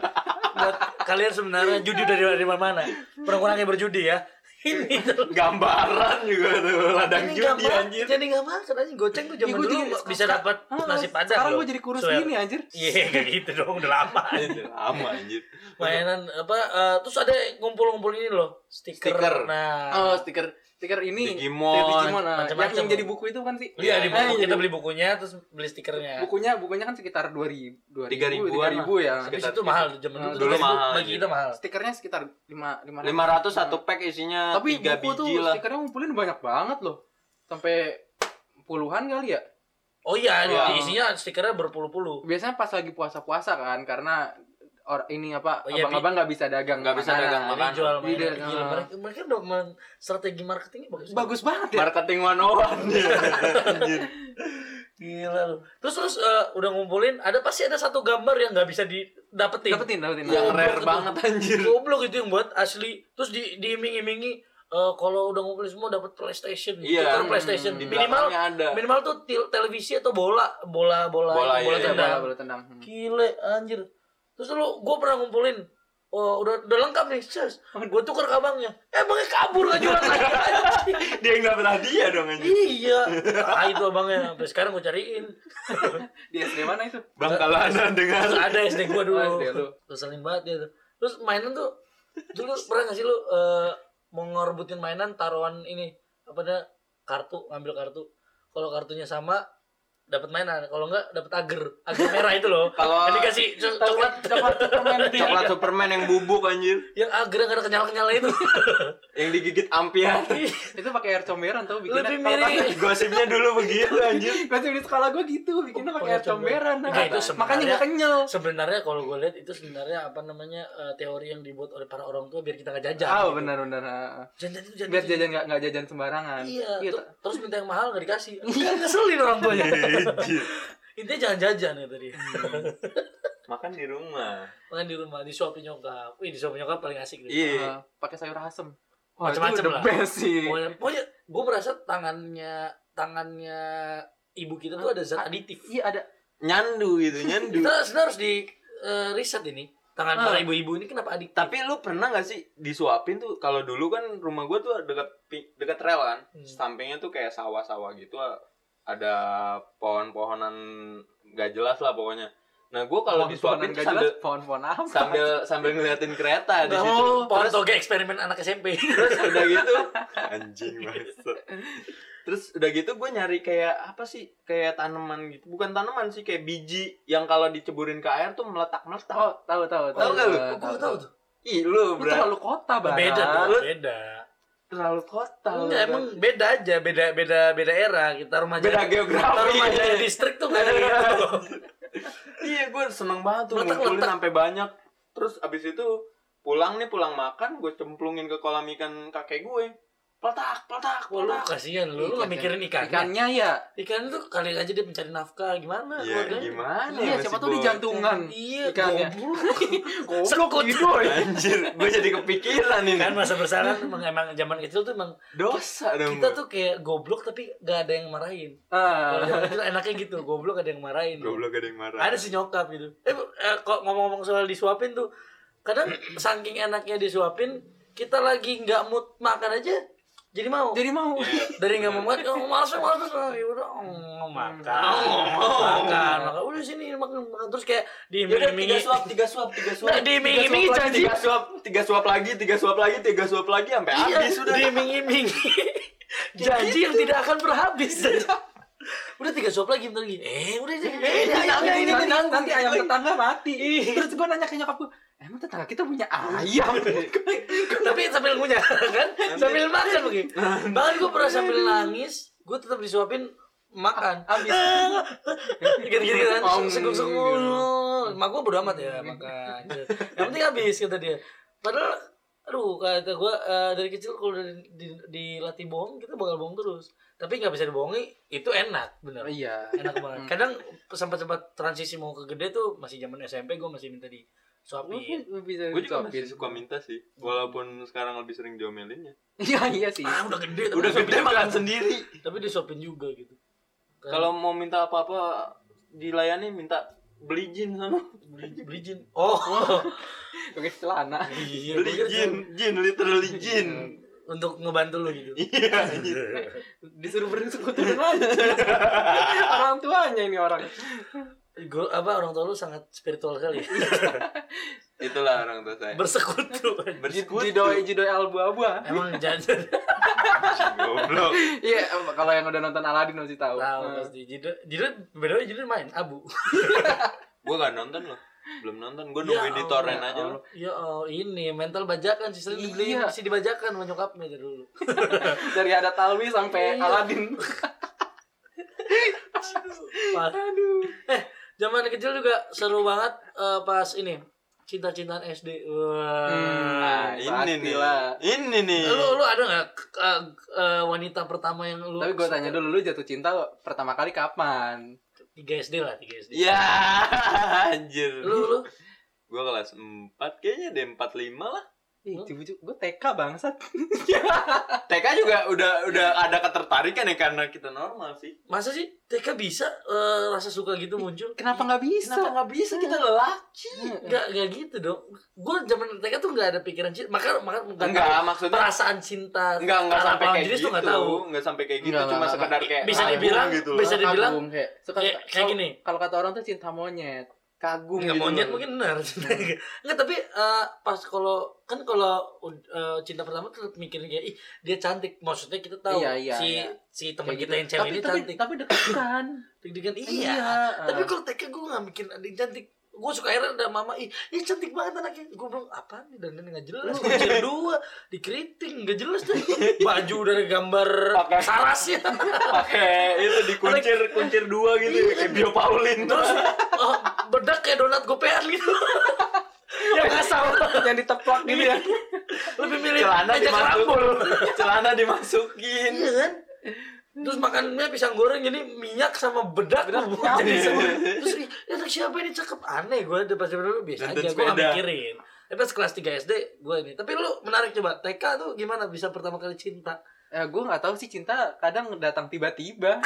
Speaker 1: Buat kalian sebenarnya judi dari dari mana? Pernah-pernah berjudi ya. Ini tuh.
Speaker 3: Gambaran juga tuh ladang
Speaker 1: Ini
Speaker 3: judi
Speaker 1: ma-
Speaker 3: anjir.
Speaker 1: Jadi nggak makan anjing goceng tuh zaman
Speaker 2: gua
Speaker 1: dulu
Speaker 2: jadi-
Speaker 1: bisa dapat
Speaker 2: Ah,
Speaker 1: nasi padang
Speaker 2: sekarang gue jadi kurus
Speaker 1: Swear.
Speaker 2: gini anjir
Speaker 1: Iya kayak gitu dong udah lama.
Speaker 3: Itu lama anjir.
Speaker 1: Mainan apa eh, terus ada ngumpul-ngumpul ini loh stiker.
Speaker 3: Stiker.
Speaker 1: Nah.
Speaker 2: oh stiker stiker ini
Speaker 3: Digimon,
Speaker 2: Digimon ah. yang,
Speaker 1: macam-macam.
Speaker 2: yang jadi buku itu kan sih
Speaker 1: Iya di
Speaker 2: Eh,
Speaker 1: buku
Speaker 2: jadi
Speaker 1: kita beli bukunya terus beli stikernya.
Speaker 2: bukunya bukunya kan sekitar dua ribu dua
Speaker 3: Tiga ribuan
Speaker 2: ribu ya
Speaker 1: Tapi
Speaker 3: Sekitar
Speaker 1: itu mahal zaman
Speaker 2: Nah,
Speaker 1: dulu.
Speaker 3: dulu mahal,
Speaker 1: Bagi
Speaker 3: iya.
Speaker 1: kita mahal.
Speaker 2: stikernya sekitar lima lima
Speaker 3: lima ratus satu pack isinya
Speaker 2: tapi
Speaker 3: tiga
Speaker 2: buku tuh stikernya ngumpulin banyak banget loh sampai puluhan kali ya
Speaker 1: Oh iya,
Speaker 3: Iya.
Speaker 1: di isinya stikernya berpuluh-puluh.
Speaker 2: biasanya pas lagi puasa puasa kan karena or ini apa
Speaker 1: Oh iya,
Speaker 2: abang-abang nggak bisa dagang
Speaker 3: Nggak bisa dagang makanan.
Speaker 1: jual
Speaker 2: Iya,
Speaker 1: mainan.
Speaker 2: iya.
Speaker 1: Gila, mereka, mereka udah men- strategi marketingnya bagus.
Speaker 2: bagus banget ya
Speaker 3: Marketing one anjir.
Speaker 1: Gila lu. Terus terus eh, udah ngumpulin, ada pasti ada satu gambar yang nggak bisa didapetin.
Speaker 2: dapetin dapetin
Speaker 3: Yang
Speaker 1: Goblok
Speaker 3: rare
Speaker 1: itu.
Speaker 3: banget anjir.
Speaker 1: Goblok itu yang buat asli. Terus di diiming-imingi eh, kalau udah ngumpulin semua dapat PlayStation,
Speaker 3: Iya,
Speaker 1: tukar PlayStation.
Speaker 3: Di
Speaker 1: minimal
Speaker 3: ada.
Speaker 1: minimal tuh televisi atau bola, bola bola
Speaker 3: Bola,
Speaker 1: itu, bola
Speaker 3: iya, iya.
Speaker 1: tendang.
Speaker 2: bola bola tendang Hmm.
Speaker 1: Gile anjir. Terus lu gue pernah ngumpulin Oh, udah udah lengkap nih, sus. Gue tuker ke abangnya. Emangnya kabur gak jualan lagi anjing.
Speaker 3: Dia yang dapat hadiah dong anjir.
Speaker 1: Iya. Ah itu abangnya. Sampai sekarang gue cariin.
Speaker 2: di SD mana itu
Speaker 3: Bangkalan dengan
Speaker 1: Terus ada SD gue dulu.
Speaker 2: Oh.
Speaker 1: Keselin banget dia tuh. Terus mainan tuh dulu pernah gak sih lu eh, mau ngerebutin mainan taruhan ini apa namanya kartu ngambil kartu. Kalau kartunya sama dapat mainan kalau enggak dapat agar agar merah itu loh
Speaker 3: Kalau-
Speaker 1: dikasih co- coklat
Speaker 2: coklat Superman.
Speaker 3: Coklat Superman yang bubuk anjir.
Speaker 1: yang agar yang ada kenyal kenyal itu
Speaker 3: Yang digigit ampian.
Speaker 2: itu pakai air comberan tau bikinnya
Speaker 1: Lebih mirip.
Speaker 3: Gosipnya dulu begitu anjir.
Speaker 2: Gosip di sekolah gue gitu bikinnya pakai air comberan
Speaker 1: Enggak, itu
Speaker 2: makanya nggak kenyal
Speaker 1: sebenarnya kalau gue lihat itu sebenarnya apa namanya eh, teori yang dibuat oleh para orang tua biar kita nggak jajan
Speaker 2: oh
Speaker 1: gitu.
Speaker 2: benar benar ah.
Speaker 1: jajan itu jajan
Speaker 2: biar jajan nggak nggak jajan sembarangan
Speaker 1: iya,
Speaker 2: Iya,
Speaker 1: ter- terus minta yang mahal nggak dikasih kan ngeselin orang tuanya. intinya jangan jajan ya tadi
Speaker 3: Makan di rumah.
Speaker 1: makan di rumah disuapin nyokap wih disuapin nyokap paling asik deh
Speaker 3: Iya.
Speaker 2: Ah, pakai sayur asem the
Speaker 1: lah.
Speaker 2: best sih
Speaker 1: pokoknya, pokoknya gue merasa tangannya tangannya ibu kita tuh ada zat aditif
Speaker 2: iya ada
Speaker 3: Nyandu gitu, nyandu.
Speaker 1: kita harus di eh, riset ini tangan
Speaker 2: Ah.
Speaker 1: para ibu-ibu ini kenapa adiktif
Speaker 3: Tapi lu pernah gak sih disuapin tuh kalau dulu kan rumah gua tuh dekat dekat rel kan.
Speaker 1: Hmm.
Speaker 3: Sampingnya tuh kayak sawah-sawah gitu ada pohon-pohonan gak jelas lah pokoknya. Nah, gua kalau
Speaker 2: Pohon-pohonan
Speaker 3: disuapin
Speaker 2: nggak
Speaker 3: sambil
Speaker 2: jelas, pohon-pohon apa
Speaker 3: sambil sambil ngeliatin kereta di situ.
Speaker 1: Oh, pohon toge eksperimen anak SMP.
Speaker 3: terus udah gitu anjing banget. Terus udah gitu gue nyari kayak apa sih? Kayak tanaman gitu. Bukan tanaman sih, kayak biji yang kalau diceburin ke air tuh meletak-meletak.
Speaker 2: oh tahu tahu
Speaker 3: Tahu nggak lu?
Speaker 1: Gue gak tahu tuh.
Speaker 3: Ih, lu
Speaker 2: lu
Speaker 3: berarti
Speaker 2: terlalu kota banget
Speaker 1: Beda beda.
Speaker 3: Terlalu kota.
Speaker 1: Enggak, emang beda aja, beda beda beda era. Kita rumah
Speaker 3: Beda
Speaker 1: Jaya-
Speaker 3: geografi.
Speaker 1: Kita rumah Jaya distrik tuh gak ada gitu.
Speaker 3: Iya, gue seneng banget tuh
Speaker 1: Meletak-letak.
Speaker 3: ngumpulin sampai banyak. Terus abis itu pulang nih pulang makan gue cemplungin ke kolam ikan kakek gue. Peletak, peletak,
Speaker 1: Wah, lu kasihan lu, lu gak mikirin ikan.
Speaker 2: ikannya ya
Speaker 1: Ikan itu kali aja dia mencari nafkah gimana
Speaker 3: Iya,
Speaker 1: keluarganya.
Speaker 3: gimana
Speaker 2: iya
Speaker 3: ya
Speaker 2: siapa tuh di jantungan
Speaker 1: Iya,
Speaker 2: ikannya
Speaker 1: goblok.
Speaker 2: gitu
Speaker 3: Anjir, gue jadi kepikiran ini.
Speaker 1: kan masa bersalah emang, emang zaman kecil tuh emang
Speaker 3: Dosa dong.
Speaker 1: kita tuh kayak goblok tapi gak ada yang marahin.
Speaker 2: ah
Speaker 1: kecil enaknya gitu, goblok ada yang marahin.
Speaker 3: Goblok ada yang marah.
Speaker 1: Ada si nyokap gitu. Eh, eh kok ngomong-ngomong soal disuapin tuh, kadang saking enaknya disuapin, kita lagi nggak mood makan aja, jadi mau.
Speaker 2: jadi mau.
Speaker 1: Dari nggak mau makan, oh malas malas, oh, ya udah, oh, makan, makan, makan, udah sini makan, makan. Terus kayak
Speaker 3: Yaudah, tiga suap, tiga suap, tiga suap.
Speaker 1: Nah,
Speaker 3: suap lagi,
Speaker 1: janji.
Speaker 3: Tiga suap, tiga suap lagi, tiga suap lagi, tiga suap lagi, sampai
Speaker 1: iya,
Speaker 3: habis sudah.
Speaker 1: diiming-imingi, janji yang tidak akan berhabis. udah tiga suap lagi bentar lagi. Eh, udah ini, eh, ini ini
Speaker 2: nanti, ayam tetangga mati.
Speaker 1: Iya.
Speaker 2: terus gue nanya ke nyokap gue emang tetangga kita punya ayam
Speaker 1: tapi sambil ngunyah kan? Sambil makan begini bahkan gue pernah sambil nangis gue tetap disuapin makan
Speaker 2: habis.
Speaker 1: Gitu gitu kan seguk seguk mak gue bodo amat ya makan. Yang penting habis kata dia. Padahal aduh kata gue eh, dari kecil kalau di, di, dilatih bohong kita bakal bohong terus. Tapi nggak bisa dibohongi itu enak bener.
Speaker 2: Iya.
Speaker 1: Enak banget. Kadang sempat sempat transisi mau ke gede tuh masih zaman SMP gue masih minta di suapin.
Speaker 2: Bisa
Speaker 3: Gue juga
Speaker 2: disuapin.
Speaker 3: masih suka minta sih, walaupun sekarang lebih sering diomelinnya.
Speaker 2: iya iya sih.
Speaker 1: Ah udah gede
Speaker 3: Udah gede
Speaker 1: juga.
Speaker 3: makan sendiri.
Speaker 1: tapi disuapin juga gitu. Kan.
Speaker 3: Kalau mau minta apa-apa dilayani minta beli jin sama
Speaker 1: beli beli jin. Oh.
Speaker 2: Pakai celana.
Speaker 1: Iya
Speaker 3: beli jin, jin literally jin.
Speaker 1: untuk ngebantu lu gitu.
Speaker 3: Iya.
Speaker 2: disuruh bersekutu dengan orang tuanya ini orang
Speaker 1: Gua, apa orang tua lu sangat spiritual kali ya?
Speaker 3: Itulah orang tua saya.
Speaker 1: bersekutu
Speaker 3: Bersekutu.
Speaker 2: jidoi jidoi albu abu
Speaker 1: emang jajan
Speaker 3: Goblok.
Speaker 2: iya kalau yang udah nonton Aladin masih tahu
Speaker 1: tahu
Speaker 2: Eh,
Speaker 1: pasti jido jido beda jido main abu
Speaker 3: Gue gak nonton loh. Belum nonton. Gue
Speaker 1: Ya
Speaker 3: nungguin di
Speaker 1: Allah,
Speaker 3: torrent
Speaker 2: ya
Speaker 3: aja loh.
Speaker 1: ya oh, ini mental bajakan sih sering dibeli
Speaker 2: Iya.
Speaker 1: masih dibajakan sama nyokapnya dari dulu
Speaker 2: dari ada Talwi sampai
Speaker 1: Iya.
Speaker 2: Aladin
Speaker 1: Pas. eh zaman kecil juga seru banget eh, pas ini cinta-cintaan SD wah
Speaker 3: Nah, ini nih.
Speaker 2: pastilah.
Speaker 3: Ini nih.
Speaker 1: lu lu ada nggak eh, eh, wanita pertama yang lu
Speaker 2: tapi gue
Speaker 1: suka?
Speaker 2: tanya dulu lu jatuh cinta pertama kali kapan
Speaker 1: tiga SD lah tiga SD
Speaker 3: Ya, anjir.
Speaker 1: lu lu
Speaker 3: Gue kelas 4 kayaknya deh 45 lah.
Speaker 2: Ih, gue TK bangsat
Speaker 3: TK juga udah udah ada ketertarikan ya karena kita normal sih.
Speaker 1: masa sih TK bisa eh, rasa suka gitu muncul
Speaker 2: kenapa nggak bisa
Speaker 3: Kenapa nggak bisa kita lelaki?
Speaker 1: Gak, gak gitu dong. Gue zaman TK tuh gak ada pikiran cinta. Maka, maka nggak
Speaker 3: maksudnya
Speaker 1: perasaan cinta.
Speaker 3: enggak enggak
Speaker 1: antara
Speaker 3: sampai kayak
Speaker 1: jenis
Speaker 3: gitu.
Speaker 1: tuh nggak tahu.
Speaker 3: Enggak sampai kayak gitu, cuma sekedar kayak
Speaker 1: Bisa dibilang-
Speaker 3: gitu.
Speaker 1: bisa dibilang-
Speaker 2: kayak
Speaker 1: kayak- kayak gini.
Speaker 2: kalau kata orang tuh cinta monyet
Speaker 3: kagum
Speaker 1: Nggak
Speaker 3: gitu
Speaker 1: monyet mungkin benar. Enggak tapi eh, pas kalau kan kalau eh, cinta pertama tuh mikirin kayak ih dia cantik. Maksudnya kita tahu
Speaker 2: Iya, iya,
Speaker 1: si
Speaker 2: iya.
Speaker 1: si teman kita
Speaker 2: gitu.
Speaker 1: yang cewek
Speaker 2: tapi,
Speaker 1: ini
Speaker 2: tapi,
Speaker 1: cantik.
Speaker 2: Tapi dekat-dekan.
Speaker 1: Deg-degan iya.
Speaker 2: Iya,
Speaker 1: Tapi kalau TK gue gak mikirin ada yang cantik. Gue suka akhirnya ada mama, ih, ih cantik banget anaknya. Gue bilang, apaan nih, dan ini gak jelas. Kuncir dua, dikeriting, gak jelas tuh. Baju dari gambar
Speaker 3: Pakai-
Speaker 1: sarasnya.
Speaker 3: pakai itu dikuncir kuncir dua gitu
Speaker 1: Iya.
Speaker 3: kayak Bio Paulin
Speaker 1: Terus oh, bedak kayak donat gopean gitu. yang asal
Speaker 2: yang diteplak gitu ya.
Speaker 1: lebih milih
Speaker 3: celana
Speaker 1: meja
Speaker 3: dimasuk
Speaker 1: kerambul.
Speaker 3: celana dimasukin
Speaker 1: Iya kan? Terus makannya pisang goreng jadi minyak sama bedak
Speaker 2: Bedak
Speaker 1: jadi. Terus ya siapa ini cakep aneh gue udah pas dulu biasa aja gue gak mikirin. Tapi pas kelas 3 SD gue ini. Tapi lu menarik coba TK tuh gimana bisa pertama kali cinta?
Speaker 2: Ya gue nggak tahu sih cinta kadang datang tiba-tiba.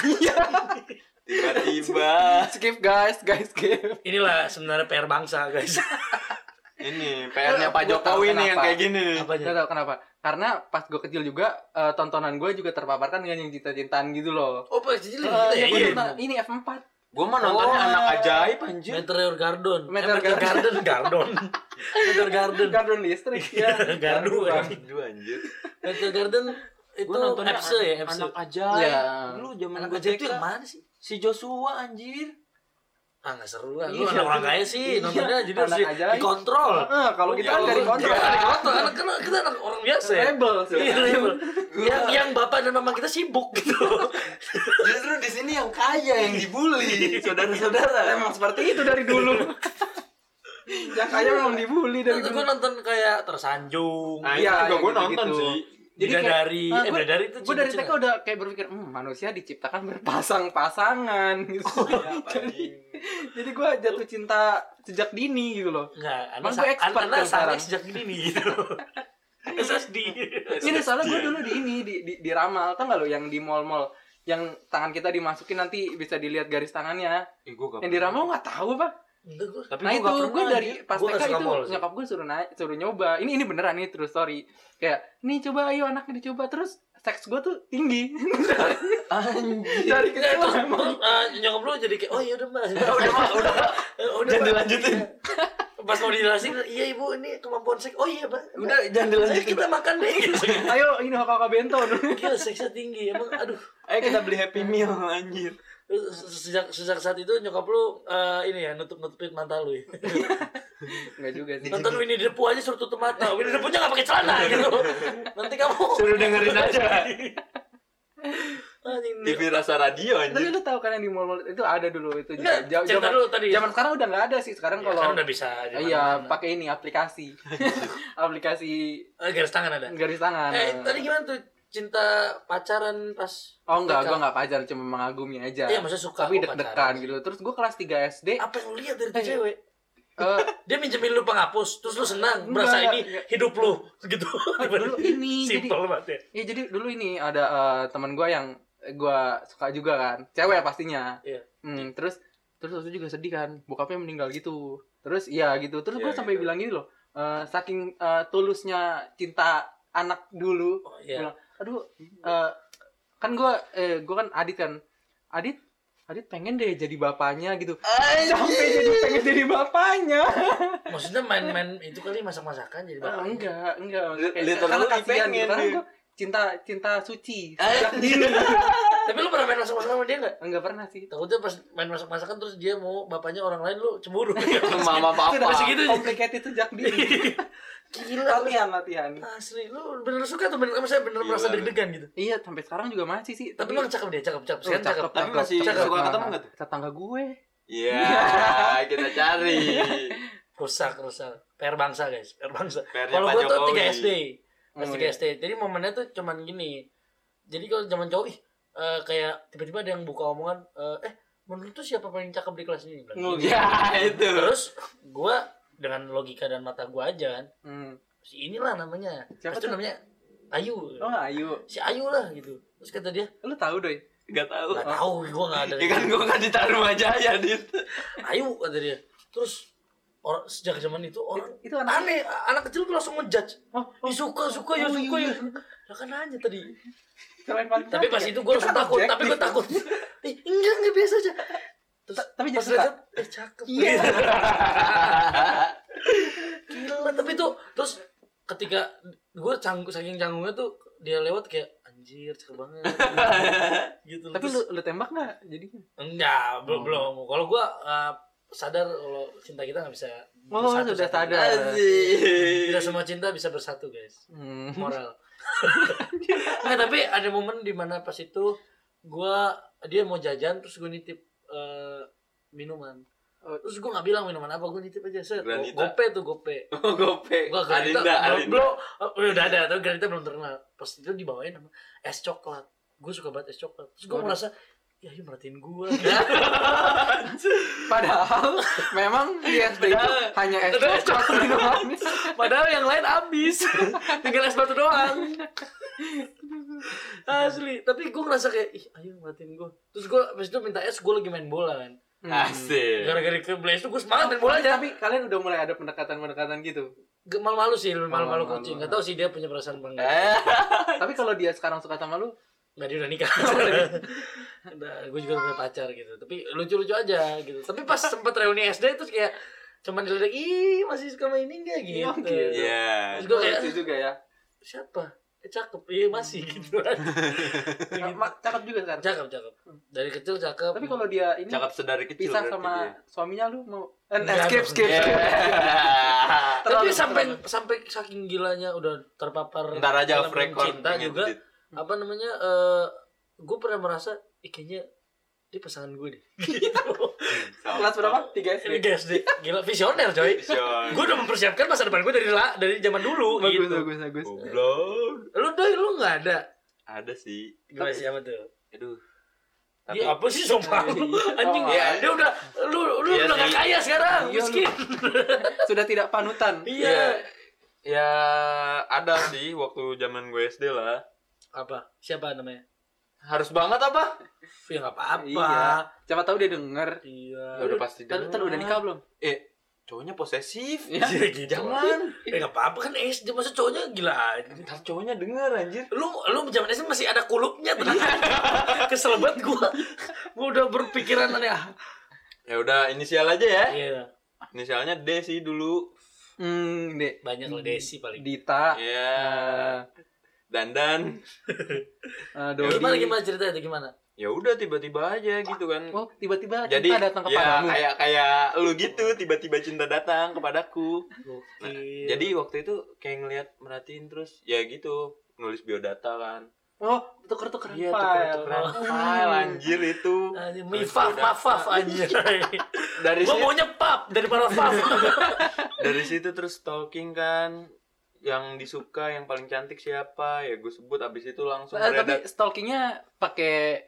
Speaker 3: tiba-tiba
Speaker 2: skip guys, guys skip.
Speaker 1: Inilah sebenarnya PR bangsa guys.
Speaker 3: ini PR-nya Pak
Speaker 2: tahu
Speaker 3: Jokowi nih yang
Speaker 2: kenapa.
Speaker 3: kayak gini nih?
Speaker 2: Gak tau kenapa. Karena pas gue kecil juga eh, tontonan gue juga terpaparkan dengan yang cinta-cintaan gitu loh.
Speaker 1: Oh pas kecil
Speaker 2: Eh,
Speaker 1: gitu ya?
Speaker 2: ya,
Speaker 1: Iya.
Speaker 2: nonton- ini F4.
Speaker 3: gue mah nontonnya
Speaker 1: Oh.
Speaker 3: anak ajaib anjir
Speaker 1: Meteor Garden.
Speaker 2: Meteor
Speaker 1: eh, Meteor Garden, Garden. Meteor Garden.
Speaker 2: Garden listrik ya.
Speaker 1: Gardu.
Speaker 3: Aduh anjir
Speaker 1: Meteor Garden itu
Speaker 3: gue nontonnya
Speaker 1: FC ya, FC.
Speaker 3: anak ajaib
Speaker 2: Iya.
Speaker 3: dulu zaman gue
Speaker 1: yang mana sih?
Speaker 3: si Joshua anjir
Speaker 1: Ah nggak seru lah. Lu
Speaker 2: Iya.
Speaker 1: anak orang kaya sih,
Speaker 2: Iya,
Speaker 1: nontonnya jadi harus dikontrol.
Speaker 2: Eh, kalau kita kan
Speaker 3: Iya,
Speaker 2: dari kontrol.
Speaker 1: Kita dikontrol, karena kita, kita anak orang biasa ya.
Speaker 2: Rebel sih.
Speaker 1: Iya, rebel. yang yang bapak dan mama kita sibuk gitu.
Speaker 3: justru di sini yang kaya yang dibully saudara-saudara
Speaker 2: Emang seperti itu dari dulu. yang kaya memang dibully dari dulu.
Speaker 1: gue nonton kayak tersanjung,
Speaker 3: nah
Speaker 2: Iya,
Speaker 3: itu juga gue nonton sih
Speaker 2: Jadi kayak-
Speaker 1: bidadari,
Speaker 2: Ah,
Speaker 1: eh
Speaker 2: gua-
Speaker 1: bidadari itu
Speaker 2: Gue dari. TK udah kayak berpikir, hmm, manusia diciptakan berpasang-pasangan gitu.
Speaker 3: anjing.
Speaker 2: Jadi gue jatuh cinta sejak dini gitu loh.
Speaker 1: Enggak,
Speaker 2: Emang
Speaker 1: anak
Speaker 2: gua expert
Speaker 1: anak
Speaker 2: kan sekarang.
Speaker 1: sejak dini gitu. SSD.
Speaker 2: Ini soalnya gue dulu di ini di, di, di ramal tau gak lo yang di mall-mall yang tangan kita dimasukin nanti bisa dilihat garis tangannya.
Speaker 3: Eh, gua gak
Speaker 2: Yang di ramal nggak tahu pak.
Speaker 1: Enggak
Speaker 3: tapi
Speaker 2: Nah
Speaker 3: gua
Speaker 2: itu gue dari
Speaker 3: anjir.
Speaker 2: pas
Speaker 1: Gua
Speaker 2: TK itu
Speaker 1: mall
Speaker 2: nyokap gue suruh naik suruh nyoba. Ini ini beneran ini true story. Kayak nih coba ayo anaknya dicoba. Terus seks gue tuh tinggi.
Speaker 3: Anjir.
Speaker 2: Dari
Speaker 1: Enggak,
Speaker 2: kecil.
Speaker 1: terus
Speaker 2: emang.
Speaker 1: eh, nyokap lu jadi kayak oh iya udah mbak.
Speaker 3: Udah mah udah
Speaker 1: Eh, udah
Speaker 3: jangan dilanjutin.
Speaker 1: Pas mau dijelasin iya ibu ini kemampuan seks. Oh iya mbak.
Speaker 3: Udah jangan dilanjutin
Speaker 1: kita makan deh.
Speaker 2: Ayo ini hoka bento
Speaker 1: gila seksnya tinggi emang aduh.
Speaker 3: Ayo kita beli happy meal anjir
Speaker 1: sejak sejak saat itu nyokap lu eh, ini ya nutup nutupin mata lu ya.
Speaker 2: Enggak juga sih.
Speaker 1: nonton Winnie the Pooh aja suruh tutup mata Winnie the Pooh-nya nggak pakai celana gitu nanti kamu
Speaker 3: suruh dengerin aja TV rasa radio
Speaker 2: Tapi
Speaker 3: anjir
Speaker 2: lu tahu kan yang di mall-mall itu ada dulu itu juga.
Speaker 1: Cerita
Speaker 2: Zaman
Speaker 1: dulu tadi.
Speaker 2: zaman sekarang udah nggak ada sih. Sekarang
Speaker 1: Ya,
Speaker 2: kalau
Speaker 1: kan udah bisa di
Speaker 2: Iya, pakai ini aplikasi. aplikasi
Speaker 1: Eh, garis tangan ada
Speaker 2: garis tangan.
Speaker 1: eh tadi gimana tuh cinta pacaran pas
Speaker 2: Oh enggak, gua enggak pacar, cuma mengagumi aja.
Speaker 1: Iya, maksudnya suka
Speaker 2: Tapi deg-degan
Speaker 1: pacaran.
Speaker 2: gitu. Terus gua kelas 3 SD,
Speaker 1: apa yang lu lihat dari
Speaker 2: Eh,
Speaker 1: cewek
Speaker 2: eh,
Speaker 1: dia minjemin lu penghapus terus lu senang
Speaker 2: Enggak,
Speaker 1: merasa ini
Speaker 2: enggak.
Speaker 1: hidup lu gitu
Speaker 2: dulu ini
Speaker 1: simple banget ya
Speaker 2: ya jadi dulu ini ada eh, teman gua yang gua suka juga kan. Cewek pastinya.
Speaker 1: Iya.
Speaker 2: Hmm, terus terus waktu juga sedih kan. Bokapnya meninggal gitu. Terus iya gitu. Terus gua
Speaker 3: Iya,
Speaker 2: sampai
Speaker 3: gitu.
Speaker 2: bilang gini loh. eh, saking eh, tulusnya cinta anak dulu
Speaker 1: oh, iya.
Speaker 2: bilang aduh eh, kan gue eh gue kan Adit kan. Adit Adit pengen deh jadi bapaknya gitu. Sampai jadi pengen jadi bapaknya.
Speaker 1: Maksudnya main-main itu kali masak-masakan jadi
Speaker 2: Ah,
Speaker 1: bapak
Speaker 2: enggak. Enggak
Speaker 3: literally
Speaker 2: kasihan
Speaker 3: pengen
Speaker 2: gitu. karena
Speaker 3: dia.
Speaker 2: gue cinta cinta suci.
Speaker 1: Tapi lu pernah main masak-masakan sama dia nggak?
Speaker 2: Enggak pernah sih.
Speaker 1: Takutnya pas main masak-masakan terus dia mau bapaknya orang lain lu cemburu.
Speaker 3: Mama papa
Speaker 2: Sudah
Speaker 1: gitu.
Speaker 2: complicated sejak dini
Speaker 1: gila
Speaker 2: latihan latihan
Speaker 1: asli lu bener suka tuh bener saya bener
Speaker 3: Gila,
Speaker 1: merasa deg-degan gitu
Speaker 2: iya sampai sekarang juga masih sih
Speaker 1: tapi emang cakep dia cakep cakep
Speaker 2: Oh,
Speaker 1: sekarang cakep
Speaker 3: Tapi masih
Speaker 1: Cakep.
Speaker 3: suka ketemu nggak tuh?
Speaker 2: tetangga gue
Speaker 3: Iya, kita cari.
Speaker 1: rusak rusak PR bangsa guys PR bangsa kalau gua tuh
Speaker 3: Jokowi.
Speaker 1: 3 SD pas 3
Speaker 2: iya.
Speaker 1: SD jadi momennya tuh cuman gini jadi kalau zaman cowok ih eh, kayak tiba-tiba ada yang buka omongan eh, eh menurut tuh siapa paling cakep di kelas ini Bilang
Speaker 2: Oh,
Speaker 1: gitu.
Speaker 3: Ya, itu.
Speaker 1: terus gua dengan logika dan mata gua aja kan.
Speaker 2: Hmm.
Speaker 1: si inilah namanya.
Speaker 2: Siapa
Speaker 1: itu
Speaker 2: tuh?
Speaker 1: namanya Ayu.
Speaker 2: Oh ayo
Speaker 1: si Ayu lah gitu. Terus kata dia
Speaker 2: lu tahu doi?
Speaker 3: Gak tahu.
Speaker 1: nggak tahu gua nggak ada.
Speaker 3: Ya kan gua kan ditaruh aja ya, Dit.
Speaker 1: Ayu kata dia. Terus orang sejak zaman itu orang
Speaker 2: itu anak
Speaker 1: aneh anak kecil tuh langsung ngejudge.
Speaker 2: Oh,
Speaker 1: Ih, suka suka ya
Speaker 2: Oh,
Speaker 1: suka
Speaker 2: iya.
Speaker 1: ya ya kan nanya tadi. Tapi pas itu gue langsung takut tapi gue takut. Ih, enggak enggak biasa aja terus
Speaker 2: Ta- tapi jadi
Speaker 1: pas
Speaker 2: suka.
Speaker 1: lihat eh cakep
Speaker 2: Iya.
Speaker 1: gila tapi tuh terus ketika gue canggung saking canggungnya tuh dia lewat kayak anjir cakep banget gitu
Speaker 2: Tapi
Speaker 1: Terus-
Speaker 2: lu lu tembak nggak jadinya?
Speaker 1: enggak belum
Speaker 2: Oh.
Speaker 1: belum kalau gue uh, sadar kalau cinta kita nggak bisa
Speaker 2: Oh,
Speaker 1: bersatu-
Speaker 2: sudah sadar.
Speaker 1: Tidak semua cinta bisa bersatu guys
Speaker 2: Hmm.
Speaker 1: moral nah tapi ada momen di mana pas itu gua dia mau jajan terus gue nitip eh, minuman.
Speaker 2: Oh.
Speaker 1: terus gue nggak bilang minuman apa gue nitip aja set
Speaker 3: Granita.
Speaker 1: gope tuh gope.
Speaker 3: Oh, gope.
Speaker 1: gua
Speaker 3: Alinda,
Speaker 1: Granita belum,
Speaker 3: Alinda.
Speaker 1: belum oh, udah ada tapi Granita belum terkenal. Pas itu dibawain sama es coklat. Gue suka banget es coklat. Terus gue merasa ya ini merhatiin gue
Speaker 2: Padahal memang di SD itu hanya es coklat minum manis.
Speaker 1: padahal yang lain habis. Tinggal es batu doang asli. Tapi gue ngerasa kayak ih ayo merhatiin gue terus gue abis itu minta es gue lagi main bola kan.
Speaker 3: Asik.
Speaker 1: gara-gara ke Blaze itu gue semangat main bola aja.
Speaker 2: Tapi kalian udah mulai ada pendekatan-pendekatan gitu.
Speaker 1: Gak malu-malu sih malu-malu kucing. Gak tau sih dia punya perasaan bangga
Speaker 3: Eh.
Speaker 2: Tapi kalau dia sekarang suka sama lu,
Speaker 1: Nggak dia udah nikah. Udah, gue juga udah punya pacar gitu. Tapi lucu-lucu aja gitu. Tapi pas sempet reuni SD terus kayak cuman dilihat ih masih suka main ini nggak? Gitu
Speaker 2: Iya, gitu.
Speaker 3: Iya.
Speaker 1: Terus gue kayak
Speaker 2: lucu juga ya.
Speaker 1: siapa eh, cakep iya masih gitu kan
Speaker 2: Nah, ma- Cakep juga sekarang.
Speaker 1: cakep cakep dari kecil cakep
Speaker 2: Tapi kalau dia ini
Speaker 3: Cakep sedari kecil.
Speaker 2: pisah
Speaker 3: berarti
Speaker 2: sama
Speaker 3: dia.
Speaker 2: suaminya lu mau eh,
Speaker 1: Enggak,
Speaker 2: skip skip
Speaker 3: Iya.
Speaker 2: skip.
Speaker 1: tapi
Speaker 2: Terlalu-
Speaker 1: sampai
Speaker 2: terlalu.
Speaker 1: sampai saking gilanya udah terpapar
Speaker 3: Ntar aja
Speaker 1: dalam
Speaker 3: off record.
Speaker 1: cinta juga apa namanya eh gue pernah merasa ih, kayaknya dia pasangan gue deh gitu
Speaker 2: Kelas berapa? Tiga SD.
Speaker 1: ini SD gila visioner coy
Speaker 3: Vision.
Speaker 1: gue udah mempersiapkan masa depan gue dari la, dari zaman dulu
Speaker 2: Bagus
Speaker 1: gitu
Speaker 2: bagus bagus.
Speaker 3: Goblok.
Speaker 1: lu doi lu nggak ada
Speaker 3: Ada sih.
Speaker 1: gimana siapa tuh
Speaker 3: Aduh.
Speaker 1: Tapi apa sih sombong lu? Anjing
Speaker 2: Oh,
Speaker 1: ya, dia udah lu lu
Speaker 3: Iya
Speaker 1: udah gak
Speaker 3: sih.
Speaker 1: kaya sekarang,
Speaker 2: Iya,
Speaker 1: miskin.
Speaker 2: Sudah tidak panutan.
Speaker 1: Iya.
Speaker 3: Ya ada sih waktu zaman gue SD lah.
Speaker 1: Apa? Siapa namanya?
Speaker 3: Harus banget apa?
Speaker 1: Ya nggak apa-apa.
Speaker 2: Iya. Siapa tahu dia denger.
Speaker 1: Iya.
Speaker 3: Ya udah pasti
Speaker 2: Tadi
Speaker 3: denger.
Speaker 2: tadi udah nikah belum?
Speaker 3: Eh, cowoknya posesif.
Speaker 2: Iya.
Speaker 1: Iya gitu.
Speaker 3: Jangan.
Speaker 1: Eh nggak apa-apa kan SD masa cowoknya gila aja.
Speaker 3: Ntar cowoknya denger anjir.
Speaker 1: Lu lu zaman SD masih ada kulupnya tenang. Kesel banget gua. Gua udah berpikiran aneh. ah.
Speaker 3: Ya udah inisial aja ya.
Speaker 1: Iya.
Speaker 3: Inisialnya D sih dulu.
Speaker 2: Hmm, Dek.
Speaker 1: Banyak lah Desi paling.
Speaker 2: Dita.
Speaker 3: Ya. Dandan.
Speaker 2: eh, Dodi.
Speaker 1: Gimana gimana ceritanya itu gimana?
Speaker 3: Ya udah tiba-tiba aja gitu kan.
Speaker 2: Oh, tiba-tiba
Speaker 3: Jadi
Speaker 2: cinta datang
Speaker 3: ya
Speaker 2: kepadamu.
Speaker 3: kayak kayak lu gitu tiba-tiba cinta datang kepadaku. Nah, jadi waktu itu kayak ngelihat merhatiin terus ya gitu nulis biodata kan.
Speaker 2: Oh, tuker-tukeran
Speaker 3: Iya
Speaker 2: file.
Speaker 3: tuker-tukeran
Speaker 2: Oh.
Speaker 3: file anjir itu.
Speaker 1: Anjing, Mifaf, mafaf anjir.
Speaker 3: Dari
Speaker 1: Gua
Speaker 3: situ,
Speaker 1: maunya pap daripada faf.
Speaker 3: dari situ terus stalking kan yang disuka yang paling cantik siapa ya gue sebut abis itu langsung
Speaker 2: Eh, tapi stalkingnya pakai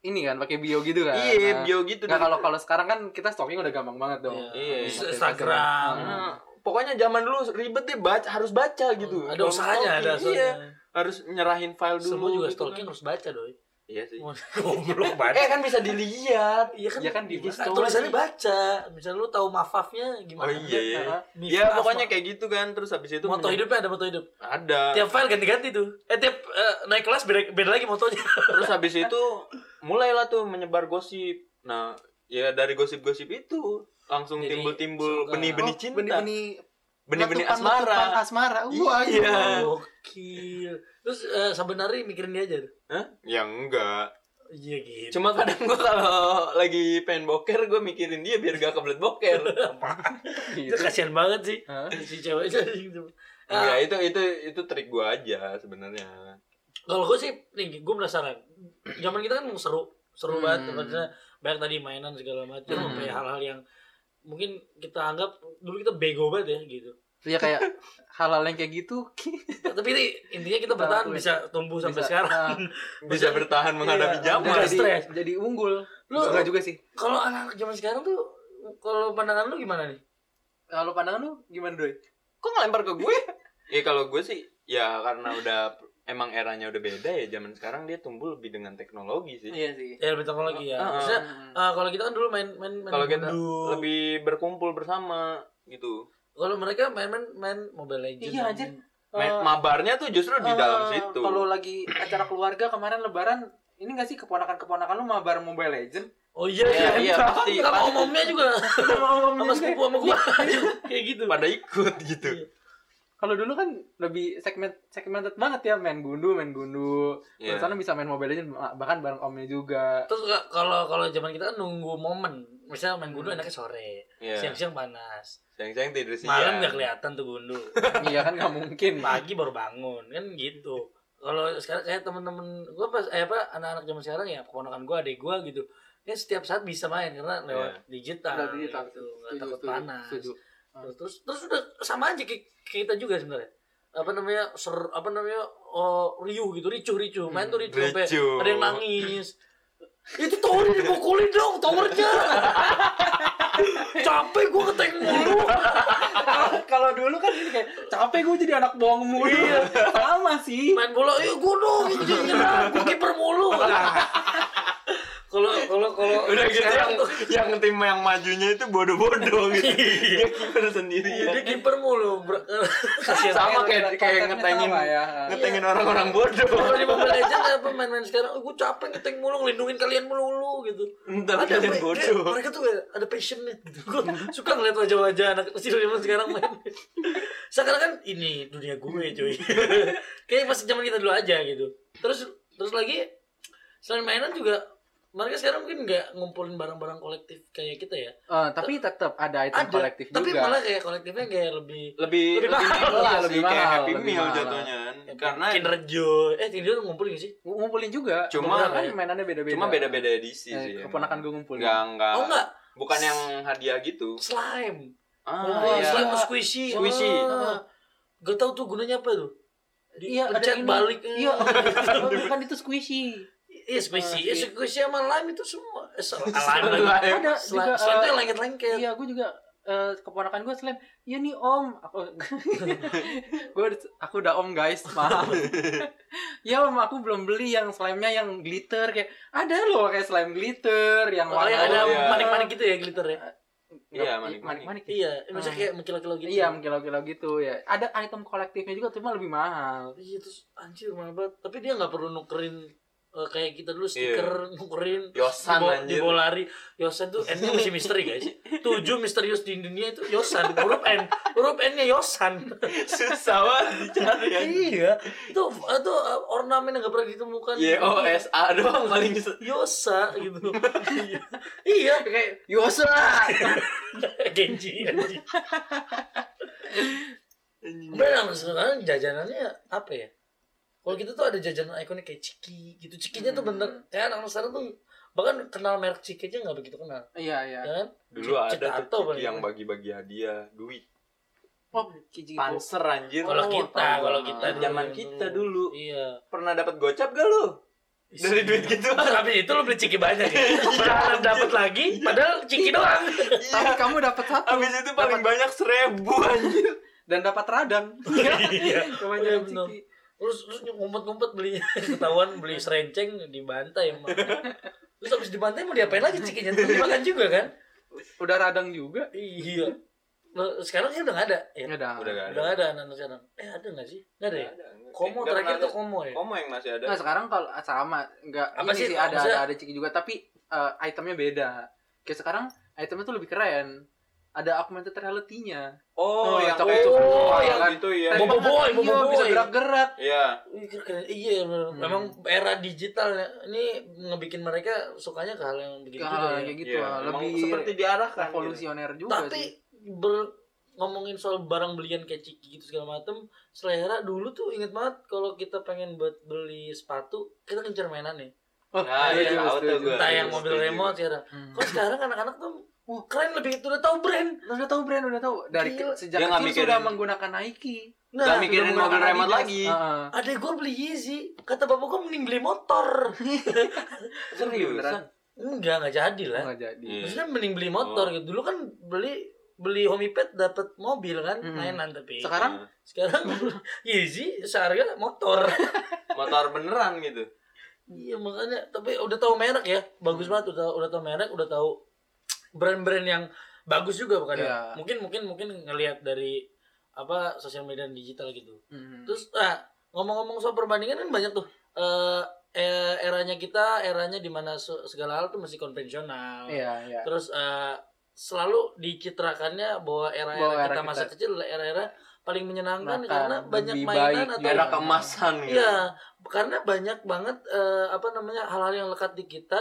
Speaker 2: ini kan, pakai bio gitu kan.
Speaker 3: iya
Speaker 2: Nah,
Speaker 3: bio gitu dulu.
Speaker 2: kalau kalau sekarang kan kita stalking udah gampang banget dong.
Speaker 3: Iya.
Speaker 2: Pakai
Speaker 1: Instagram.
Speaker 3: Nah, pokoknya zaman dulu ribet deh baca harus baca gitu
Speaker 1: Ada
Speaker 3: Kalau
Speaker 1: usahanya, ada usahanya.
Speaker 3: iya harus nyerahin file dulu
Speaker 1: Semua juga
Speaker 3: gitu
Speaker 1: stalking
Speaker 3: kan.
Speaker 1: harus baca doi.
Speaker 3: Iya sih
Speaker 1: Goblok banget.
Speaker 3: eh kan bisa dilihat
Speaker 1: Iya kan,
Speaker 2: Iya kan, di
Speaker 1: iya
Speaker 2: story.
Speaker 1: tulisannya baca. Misalnya lu tahu mafafnya gimana?
Speaker 3: oh iya iya
Speaker 2: Heeh.
Speaker 1: Mifaf,
Speaker 3: ya pokoknya kayak gitu kan terus habis itu
Speaker 1: moto hidupnya ada moto hidup.
Speaker 3: ada
Speaker 1: Tiap file ganti-ganti tuh. Eh tiap eh, naik kelas beda, beda lagi motonya.
Speaker 3: terus habis itu mulailah tuh menyebar gosip nah ya dari gosip-gosip itu langsung timbul-timbul benih-benih
Speaker 2: Oh,
Speaker 3: cinta
Speaker 2: Benih-benih
Speaker 3: benih-benih asmara
Speaker 2: asmara. Wah,
Speaker 3: Iya.
Speaker 1: Gokil. Terus eh, sebenarnya mikirin dia aja tuh.
Speaker 3: Hah? ya enggak
Speaker 1: Iya gitu.
Speaker 3: cuma kadang gua kalau lagi pengen boker gue mikirin dia biar gak kebelet boker
Speaker 1: itu kasihan banget sih.
Speaker 2: Hah?
Speaker 1: Si cewek gitu.
Speaker 3: Enggak,
Speaker 1: Ah,
Speaker 3: itu itu itu trik gua aja sebenarnya.
Speaker 1: kalau gue sih nih gue penasaran zaman kita kan seru seru
Speaker 2: Hmm.
Speaker 1: banget maksudnya banyak tadi mainan segala macam
Speaker 2: Hmm.
Speaker 1: sampai hal-hal yang mungkin kita anggap dulu kita bego banget ya gitu
Speaker 2: Ya kayak hal-hal yang kayak gitu.
Speaker 1: tapi ini intinya kita bertahan
Speaker 2: Nah,
Speaker 1: bisa tumbuh sampai
Speaker 2: bisa.
Speaker 1: sekarang
Speaker 2: Nah,
Speaker 3: Bisa bertahan menghadapi
Speaker 2: iya,
Speaker 3: zaman.
Speaker 2: Jadi,
Speaker 1: stres.
Speaker 2: jadi unggul.
Speaker 1: Lu-
Speaker 2: Enggak juga sih.
Speaker 1: kalau anak-anak zaman sekarang tuh kalau pandangan lu gimana nih
Speaker 2: Kalau pandangan lu gimana, Doi?
Speaker 3: Kok ngelempar ke gue? Iya kalau gue sih ya karena udah emang eranya udah beda ya zaman sekarang dia tumbuh lebih dengan teknologi sih.
Speaker 2: Iya sih.
Speaker 1: ya lebih teknologi ya
Speaker 3: ah.
Speaker 1: maksudnya ah, kalau kita kan dulu main main main
Speaker 3: Kalau kita lebih berkumpul bersama gitu.
Speaker 1: kalau mereka main main main mobile legends
Speaker 2: Iya, anjir.
Speaker 3: Main,
Speaker 2: Eh,
Speaker 3: mabarnya tuh justru di dalam
Speaker 2: eh,
Speaker 3: situ.
Speaker 2: Kalau lagi acara keluarga kemarin lebaran, ini gak sih keponakan-keponakan lu mabar Mobile Legend?
Speaker 1: Oh iya
Speaker 3: Iya,
Speaker 1: iya.
Speaker 3: iya, pasti.
Speaker 1: Sama
Speaker 3: pasti.
Speaker 1: omongnya juga. Sama sepupu sama gua. Kayak gitu.
Speaker 3: pada ikut gitu.
Speaker 2: Kalau dulu kan lebih segment segmented banget ya main gundu, main gundu. Terus sana bisa main Mobile Legends bahkan bareng omnya juga.
Speaker 1: Terus ka- kalau kalau zaman kita kan nunggu momen. Misalnya main gundu enaknya sore.
Speaker 3: Iya.
Speaker 1: Siang-siang panas.
Speaker 3: Sayang-sayang tidur siang.
Speaker 1: Malam nggak kelihatan tuh gundu.
Speaker 2: iya kan nggak mungkin.
Speaker 1: Pagi baru bangun kan gitu. Kalau sekarang kayak temen-temen gua pas eh apa anak-anak zaman sekarang ya keponakan gua, adik gua gitu. Ya setiap saat bisa main karena lewat digital.
Speaker 2: Udah digital.
Speaker 1: gitu. Nggak takut panas.
Speaker 2: setuju.
Speaker 1: Terus, terus terus udah sama aja kayak, kita juga sebenarnya. Apa namanya? Ser, apa namanya? Oh, riuh gitu, ricuh ricuh. Main tuh ricuh sampai
Speaker 3: ricuh.
Speaker 1: ada yang nangis. Itu tower dipukulin dong, towernya. Capek gua ngetek mulu.
Speaker 2: Kalau dulu kan ini kayak capek gue jadi anak bohong mulu.
Speaker 1: Iya.
Speaker 2: Sama sih.
Speaker 1: Main bola, yuk gua dong, gitu nyerang, gua kiper mulu. Kalau kalau kalau
Speaker 3: Udah gitu yang
Speaker 1: tuh,
Speaker 3: yang tim yang majunya itu bodoh-bodoh gitu. Dia kiper sendiri
Speaker 1: iya,
Speaker 3: ya.
Speaker 1: dia kiper mulu.
Speaker 3: Sama kayak kayak ngetengin
Speaker 2: ya.
Speaker 3: ngetengin orang-orang bodoh.
Speaker 1: Kalau di Mobile Legends apa main-main sekarang, oh, gue capek ngeteng mulu, ngelindungin kalian mulu gitu.
Speaker 3: Tapi kalian
Speaker 1: pe-
Speaker 3: bodoh.
Speaker 1: mereka tuh kayak ada passionnya gitu. Gue suka ngeliat wajah-wajah anak kecil zaman sekarang main. Sekarang kan ini dunia gue cuy. kayak masih zaman kita dulu aja gitu. Terus terus lagi selain mainan juga mereka sekarang mungkin nggak ngumpulin barang-barang kolektif kayak kita ya.
Speaker 2: Eh, tapi tetap ada item
Speaker 1: Ada,
Speaker 2: kolektif
Speaker 1: tapi
Speaker 2: juga.
Speaker 1: malah kayak kolektifnya kayak lebih
Speaker 3: lebih
Speaker 1: Lebih
Speaker 3: lebih
Speaker 1: mahal.
Speaker 3: lah,
Speaker 2: Lebih
Speaker 3: lebih kayak
Speaker 2: mahal,
Speaker 3: Happy
Speaker 2: lebih
Speaker 3: Meal
Speaker 2: mahal.
Speaker 3: jatuhnya kan. Karena
Speaker 1: Kinder Joy. Eh Kinder Joy ngumpulin gak sih?
Speaker 2: ngumpulin juga.
Speaker 3: Cuma-
Speaker 2: kan mainannya beda-beda.
Speaker 3: cuma beda-beda edisi
Speaker 2: Eh,
Speaker 3: sih.
Speaker 2: keponakan gue ngumpulin.
Speaker 3: Enggak enggak.
Speaker 1: Oh enggak,
Speaker 3: Bukan yang hadiah gitu.
Speaker 1: slime.
Speaker 3: Ah,
Speaker 1: Oh,
Speaker 3: iya.
Speaker 1: slime squishy.
Speaker 3: Squishy.
Speaker 1: Ah. Gak tau tuh gunanya apa tuh. Di
Speaker 2: Iya, ada ini.
Speaker 1: balik.
Speaker 2: Iya, oh, bukan itu squishy.
Speaker 1: Iya squishy.
Speaker 2: Ah,
Speaker 1: Eh,
Speaker 2: iya.
Speaker 1: squishy sama lime itu semua. Eh, lime.
Speaker 3: Slime.
Speaker 1: lagi.
Speaker 2: Ada
Speaker 1: Slime,
Speaker 2: juga
Speaker 1: slime
Speaker 2: eh,
Speaker 1: itu yang lengket-lengket.
Speaker 2: Iya, gue juga eh, keponakan gue slam. Iya nih om, aku gue aku udah om guys, maaf. ya om, aku belum beli yang slime-nya yang glitter kayak ada loh kayak slime glitter yang
Speaker 1: Oh,
Speaker 2: warna
Speaker 1: ada
Speaker 3: iya.
Speaker 1: manik-manik gitu ya glitter ya.
Speaker 3: Iya, manik-manik.
Speaker 2: manik.
Speaker 1: Iya, maksudnya
Speaker 2: Ah.
Speaker 1: kayak mengkilau-kilau gitu.
Speaker 2: Iya, mengkilau-kilau gitu ya. Ada item kolektifnya juga, cuma lebih mahal.
Speaker 1: Iya terus anjir mahal banget. Tapi dia nggak perlu nukerin eh, kayak kita dulu
Speaker 3: Iya.
Speaker 1: stiker nukerin
Speaker 3: Yosan
Speaker 1: di, bo-
Speaker 3: anjir.
Speaker 1: di bola lari. Yosan tuh N-nya masih misteri guys. Tujuh misterius di dunia itu Yosan. Huruf N. Huruf N-nya Yosan.
Speaker 3: Susah banget dicari ya.
Speaker 1: iya. Itu itu uh, ornamen yang gak pernah ditemukan.
Speaker 3: Y O S A doang paling.
Speaker 1: Yosa gitu. Iya. iya.
Speaker 2: Kayak Yosa.
Speaker 1: Genji. anjing. Benar sekarang jajanannya apa ya? Kalau kita tuh ada jajanan ikonik kayak Ciki gitu. Cikinya tuh bener kayak anak sekarang tuh bahkan kenal merek Ciki aja nggak begitu kenal.
Speaker 2: Iya, iya.
Speaker 1: Ya kan?
Speaker 3: Dulu
Speaker 1: Cik-
Speaker 3: ada tuh Ciki yang
Speaker 1: enak.
Speaker 3: bagi-bagi hadiah duit.
Speaker 2: Oh,
Speaker 3: Panser anjir.
Speaker 1: Kalau
Speaker 2: Oh,
Speaker 1: kita, kalau kita.
Speaker 3: Zaman kita dulu.
Speaker 1: Iya.
Speaker 3: Pernah dapat gocap gak lu? Dari duit gitu.
Speaker 1: Habis itu lo beli Ciki banyak ya. Berharap dapat lagi padahal Ciki doang.
Speaker 2: Tapi kamu dapat satu
Speaker 3: Habis itu paling banyak seribu anjir.
Speaker 2: dan dapat radang.
Speaker 1: Iya.
Speaker 2: Kebanyakan
Speaker 1: Iya, bener.
Speaker 2: ciki.
Speaker 1: Terus terus ngumpet-ngumpet belinya ketahuan beli serenceng dibantai emang. Terus habis dibantai mau diapain lagi cikinya? Tetap dimakan juga kan?
Speaker 2: Udah radang juga.
Speaker 1: Iya. Nah, sekarang sih udah gak ada. Ya?
Speaker 2: Udah.
Speaker 3: Udah gak
Speaker 1: Udah
Speaker 3: ada.
Speaker 1: ada anak-anak sekarang. Eh ada gak sih? Gak ada ya?
Speaker 3: Nggak ada.
Speaker 1: Komo
Speaker 3: Nggak
Speaker 1: terakhir
Speaker 3: pernah
Speaker 1: tuh Komo ya?
Speaker 3: ada. Komo yang masih ada.
Speaker 2: Nah, sekarang kalau sama enggak
Speaker 1: Apa
Speaker 2: ini
Speaker 1: sih,
Speaker 2: sih, ada, ada ada ciki juga tapi eh, itemnya beda. Kayak sekarang itemnya tuh lebih keren. Ada augmented reality-nya.
Speaker 3: Oh,
Speaker 2: Oh,
Speaker 3: yang
Speaker 2: cok-
Speaker 3: itu. Oh,
Speaker 1: oh,
Speaker 3: yang
Speaker 1: yang-
Speaker 3: itu ya.
Speaker 1: Bobo boy,
Speaker 2: Iya,
Speaker 1: bobo
Speaker 2: bisa
Speaker 1: boy.
Speaker 2: gerak-gerak.
Speaker 3: Iya.
Speaker 1: Keren. Iya, bener.
Speaker 2: Hmm.
Speaker 1: memang era digital ya. Ini ngebikin mereka sukanya ke hal yang begitu
Speaker 2: Hal
Speaker 1: juga ya.
Speaker 2: kayak gitu.
Speaker 3: Iya, emang
Speaker 2: lebih
Speaker 3: seperti diarahkan. gitu.
Speaker 2: revolusioner juga
Speaker 1: Tapi
Speaker 2: sih.
Speaker 1: ber ngomongin soal barang belian kayak ciki gitu segala macem selera dulu tuh inget banget kalau kita pengen buat beli sepatu kita kencar mainan nih
Speaker 2: Oh,
Speaker 3: Nah,
Speaker 1: iya,
Speaker 3: iya, tuh
Speaker 2: setuju.
Speaker 3: gua.
Speaker 1: entah
Speaker 3: Iya,
Speaker 1: yang mobil
Speaker 3: setuju.
Speaker 1: remote ya
Speaker 2: Hmm.
Speaker 1: kok sekarang anak-anak tuh wah, keren lebih itu udah tahu brand
Speaker 2: Udah tahu brand, udah tahu. Dari
Speaker 1: Gila.
Speaker 2: ke- sejak
Speaker 3: Dia
Speaker 2: kecil
Speaker 3: mikirin-
Speaker 2: sudah menggunakan Nike.
Speaker 1: nah
Speaker 3: Gak mikirin mobil remote
Speaker 2: Adidas.
Speaker 3: lagi.
Speaker 2: Heeh.
Speaker 1: adek gue beli Yeezy kata bapak gue mending beli motor
Speaker 3: Seriusan?
Speaker 1: enggak enggak jadi lah
Speaker 2: Nggak jadi.
Speaker 3: Iya.
Speaker 1: maksudnya mending beli motor
Speaker 3: Oh.
Speaker 1: gitu dulu kan beli beli homipad dapat mobil kan
Speaker 2: Mm-mm.
Speaker 1: mainan tapi
Speaker 2: Sekarang
Speaker 1: sekarang Yeezy seharga motor
Speaker 3: motor beneran gitu.
Speaker 1: Iya makanya tapi udah tahu merek ya bagus
Speaker 2: Hmm.
Speaker 1: banget udah udah tahu merek udah tahu brand-brand yang bagus juga bukan
Speaker 2: Iya.
Speaker 1: mungkin mungkin mungkin ngelihat dari apa sosial media dan digital gitu
Speaker 2: Hmm.
Speaker 1: terus ah ngomong-ngomong soal perbandingan kan banyak tuh eh eh, eranya kita eranya di mana se- segala hal tuh masih konvensional
Speaker 2: Iya, iya.
Speaker 1: terus eh, selalu dicitrakannya bahwa era-era
Speaker 2: Bahwa era
Speaker 1: kita
Speaker 2: kita-
Speaker 1: masa kecil adalah era-era paling menyenangkan
Speaker 2: Makan,
Speaker 1: karena banyak
Speaker 2: lebih
Speaker 1: mainan
Speaker 2: baik,
Speaker 1: atau
Speaker 3: Era keemasan gitu.
Speaker 1: Iya, karena banyak banget eh, apa namanya hal-hal yang lekat di kita,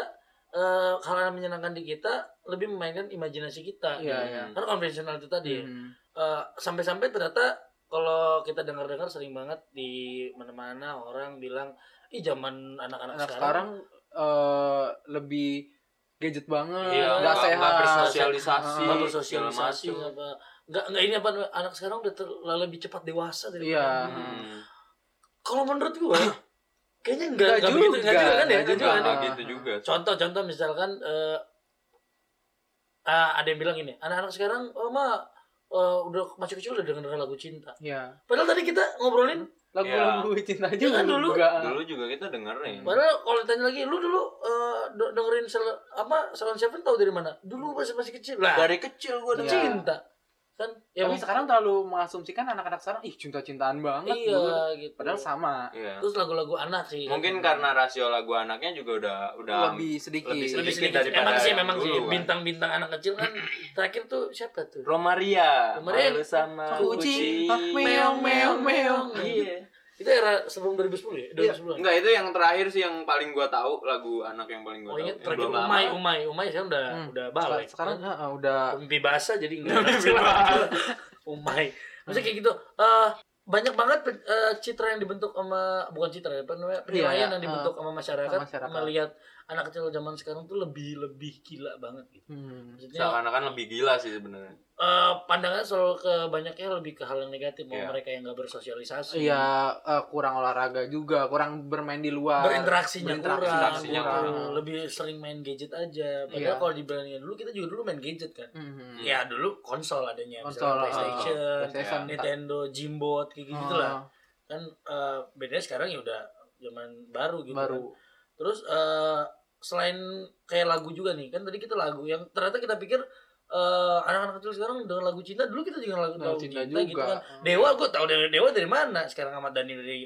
Speaker 1: eh, hal-hal yang menyenangkan di kita lebih memainkan imajinasi kita.
Speaker 2: Iya,
Speaker 1: gitu.
Speaker 2: iya.
Speaker 1: Karena konvensional itu tadi.
Speaker 2: Hmm.
Speaker 1: Eh, sampai-sampai ternyata kalau kita dengar-dengar sering banget di mana-mana orang bilang, ih zaman anak-anak
Speaker 2: Anak
Speaker 1: sekarang,
Speaker 2: sekarang eh, lebih gadget banget,
Speaker 3: Iya,
Speaker 2: nggak sehat.
Speaker 3: nggak bersosialisasi.
Speaker 1: nggak bersosialisasi, apa nggak nggak ini apa anak sekarang udah ter- lebih cepat dewasa dari
Speaker 2: Iya.
Speaker 3: Hmm.
Speaker 1: Kalau menurut gua, kayaknya enggak
Speaker 2: Nggak
Speaker 1: enggak begitu,
Speaker 2: juga,
Speaker 1: enggak juga kan ya,
Speaker 2: nggak
Speaker 1: juga
Speaker 2: juga.
Speaker 1: kan
Speaker 3: gitu juga.
Speaker 1: contoh-contoh misalkan eh ah, ada yang bilang ini anak-anak sekarang oh mah eh, udah masih kecil udah denger lagu cinta
Speaker 2: Iya.
Speaker 1: padahal tadi kita ngobrolin
Speaker 2: Lagu-lagu cinta
Speaker 1: Iya
Speaker 2: juga
Speaker 1: kan dulu.
Speaker 3: Dulu juga kita dengerin.
Speaker 1: padahal kalau ditanya lagi lu dulu eh, de- dengerin sel, apa Salon Seven tahu dari mana dulu masih masih kecil lah
Speaker 3: Dari kecil gua
Speaker 2: Iya.
Speaker 3: dengerin.
Speaker 1: cinta kan ya
Speaker 2: Tapi sekarang terlalu mengasumsikan anak-anak sekarang ih cinta-cintaan banget.
Speaker 1: iya
Speaker 2: dulu.
Speaker 1: gitu
Speaker 2: Padahal sama.
Speaker 3: Iya.
Speaker 1: terus lagu-lagu anak sih
Speaker 3: Mungkin karena rasio lagu anaknya juga udah udah
Speaker 2: lebih sedikit.
Speaker 3: lebih
Speaker 1: lebih
Speaker 3: sedikit
Speaker 1: sedikit
Speaker 3: daripada
Speaker 1: emang sih memang sih
Speaker 3: kan.
Speaker 1: bintang-bintang anak kecil kan terakhir tuh siapa tuh
Speaker 3: Romaria,
Speaker 1: Romaria.
Speaker 3: malu sama
Speaker 2: Kucing.
Speaker 3: kucing.
Speaker 2: Meong, meong, meong.
Speaker 3: Iya.
Speaker 1: Itu era sebelum 2010 ya 2010
Speaker 3: Enggak, itu yang terakhir sih yang paling gua tahu lagu anak yang paling gua
Speaker 1: Oh
Speaker 3: tahu.
Speaker 1: terakhir. Umay, Umay, Umay sekarang udah
Speaker 2: Hmm.
Speaker 1: udah balik.
Speaker 2: Sekarang eh, udah
Speaker 1: mimpi basah jadi enggak.
Speaker 3: Basah.
Speaker 1: Umay. Maksudnya kayak gitu. Eh banyak banget eh, citra yang dibentuk sama bukan citra ya, apa namanya? penilaian
Speaker 2: Iya,
Speaker 1: yang dibentuk sama masyarakat,
Speaker 2: sama masyarakat.
Speaker 1: melihat anak kecil zaman sekarang tuh lebih lebih gila banget gitu.
Speaker 2: hmm.
Speaker 1: Maksudnya
Speaker 3: Seakan-akan lebih gila sih sebenarnya.
Speaker 1: eh pandangan selalu ke banyaknya lebih ke hal yang negatif, mau
Speaker 3: Iya.
Speaker 1: mereka yang nggak bersosialisasi.
Speaker 2: Iya, eh, kurang olahraga juga, kurang bermain di luar.
Speaker 1: berinteraksinya
Speaker 2: Berinteraksi-
Speaker 1: kurang,
Speaker 3: interaksinya
Speaker 1: gitu.
Speaker 3: kurang.
Speaker 1: lebih sering main gadget aja. Padahal
Speaker 2: Iya.
Speaker 1: kalau dibilangin dulu kita juga dulu main gadget kan.
Speaker 2: Mhm.
Speaker 1: Ya dulu konsol adanya,
Speaker 2: Konsol,
Speaker 1: misalnya
Speaker 2: ah,
Speaker 1: PlayStation,
Speaker 2: PlayStation,
Speaker 1: Nintendo, Jimbot, kayak gitu lah.
Speaker 2: Ah,
Speaker 1: Kan eh, bedanya sekarang ya udah zaman baru gitu.
Speaker 2: baru.
Speaker 1: kan. Terus eh, selain kayak lagu juga nih, kan tadi kita lagu yang ternyata kita pikir eh, anak-anak kecil sekarang dengan lagu cinta, dulu kita juga lagu,
Speaker 2: cinta
Speaker 1: cinta, gitu
Speaker 2: juga.
Speaker 1: kan. Dewa gue tau dari Dewa dari mana? Sekarang Ahmad Dhani dari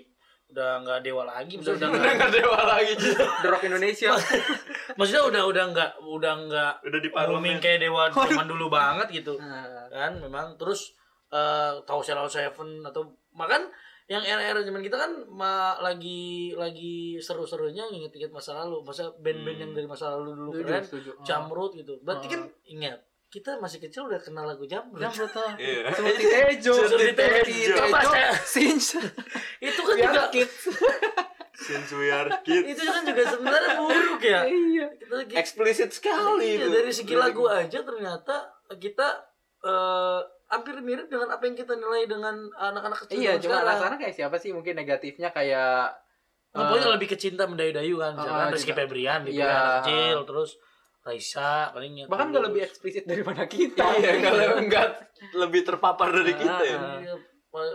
Speaker 1: udah nggak Dewa lagi, maksudnya udah nggak,
Speaker 3: dewa lagi.
Speaker 2: The Rock Indonesia.
Speaker 1: maksudnya udah udah nggak udah nggak
Speaker 3: Udah di parlemen.
Speaker 1: kayak Dewa zaman dulu banget gitu.
Speaker 2: Nah,
Speaker 1: kan memang terus eh tahu Seven atau makan yang era-era zaman kita kan ma, lagi lagi seru-serunya nginget-inget masa lalu masa band-band
Speaker 3: Hmm.
Speaker 1: yang dari masa lalu dulu
Speaker 2: setuju,
Speaker 1: keren
Speaker 2: setuju. Ah.
Speaker 1: Jamrut gitu berarti
Speaker 2: Ah.
Speaker 1: kan ingat kita masih kecil udah kenal lagu Jamrut
Speaker 2: Jamrut ah.
Speaker 3: Iya.
Speaker 2: Seperti Tejo.
Speaker 1: Seperti Tejo.
Speaker 2: Sinch.
Speaker 1: itu kan juga.
Speaker 3: Since we are kids.
Speaker 1: itu kan juga sebenarnya buruk ya
Speaker 2: Iya.
Speaker 3: Eksplisit sekali
Speaker 1: Iya, dari segi lagu aja ternyata kita eh, hampir mirip dengan apa yang kita nilai dengan anak-anak kecil
Speaker 2: Iya, cuma anak-anak kayak siapa sih mungkin negatifnya kayak
Speaker 1: Nah,
Speaker 2: eh,
Speaker 1: pokoknya lebih ke cinta mendayu-dayu kan. Misalkan
Speaker 2: Ah,
Speaker 1: Rizky. Febrian gitu
Speaker 2: Iya.
Speaker 1: kan, anak kecil, terus Raisa paling ya.
Speaker 2: bahkan nggak lebih eksplisit daripada kita.
Speaker 3: Iya, kalau enggak lebih terpapar dari kita ya.
Speaker 2: Ah,
Speaker 1: Iya,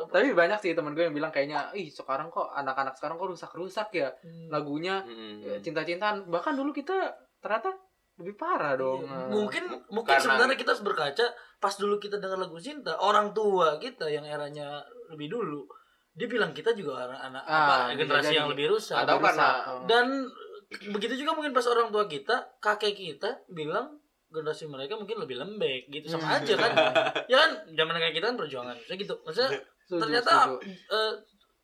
Speaker 2: Tapi banyak sih temen gue yang bilang kayaknya, ih sekarang kok anak-anak sekarang kok rusak-rusak ya
Speaker 1: Hmm.
Speaker 2: lagunya
Speaker 3: Mm-mm.
Speaker 2: ya, cinta-cintaan. Bahkan dulu kita ternyata lebih parah dong.
Speaker 1: Iya. Mungkin mungkin
Speaker 3: Karena-
Speaker 1: sebenarnya kita harus berkaca pas dulu kita dengar lagu cinta, orang tua kita yang eranya lebih dulu, dia bilang kita juga anak-anak
Speaker 2: Ah,
Speaker 1: apa generasi
Speaker 2: jadi.
Speaker 1: yang lebih rusak.
Speaker 3: Atau
Speaker 2: Lebih
Speaker 3: karena-
Speaker 2: rusak. Oh.
Speaker 1: Dan begitu juga mungkin pas orang tua kita, kakek kita bilang generasi mereka mungkin lebih lembek gitu sama
Speaker 2: Hmm.
Speaker 1: aja kan. ya kan zaman kayak kita kan perjuangan. Maksudnya gitu. Maksudnya
Speaker 2: Setuju,
Speaker 1: ternyata eh,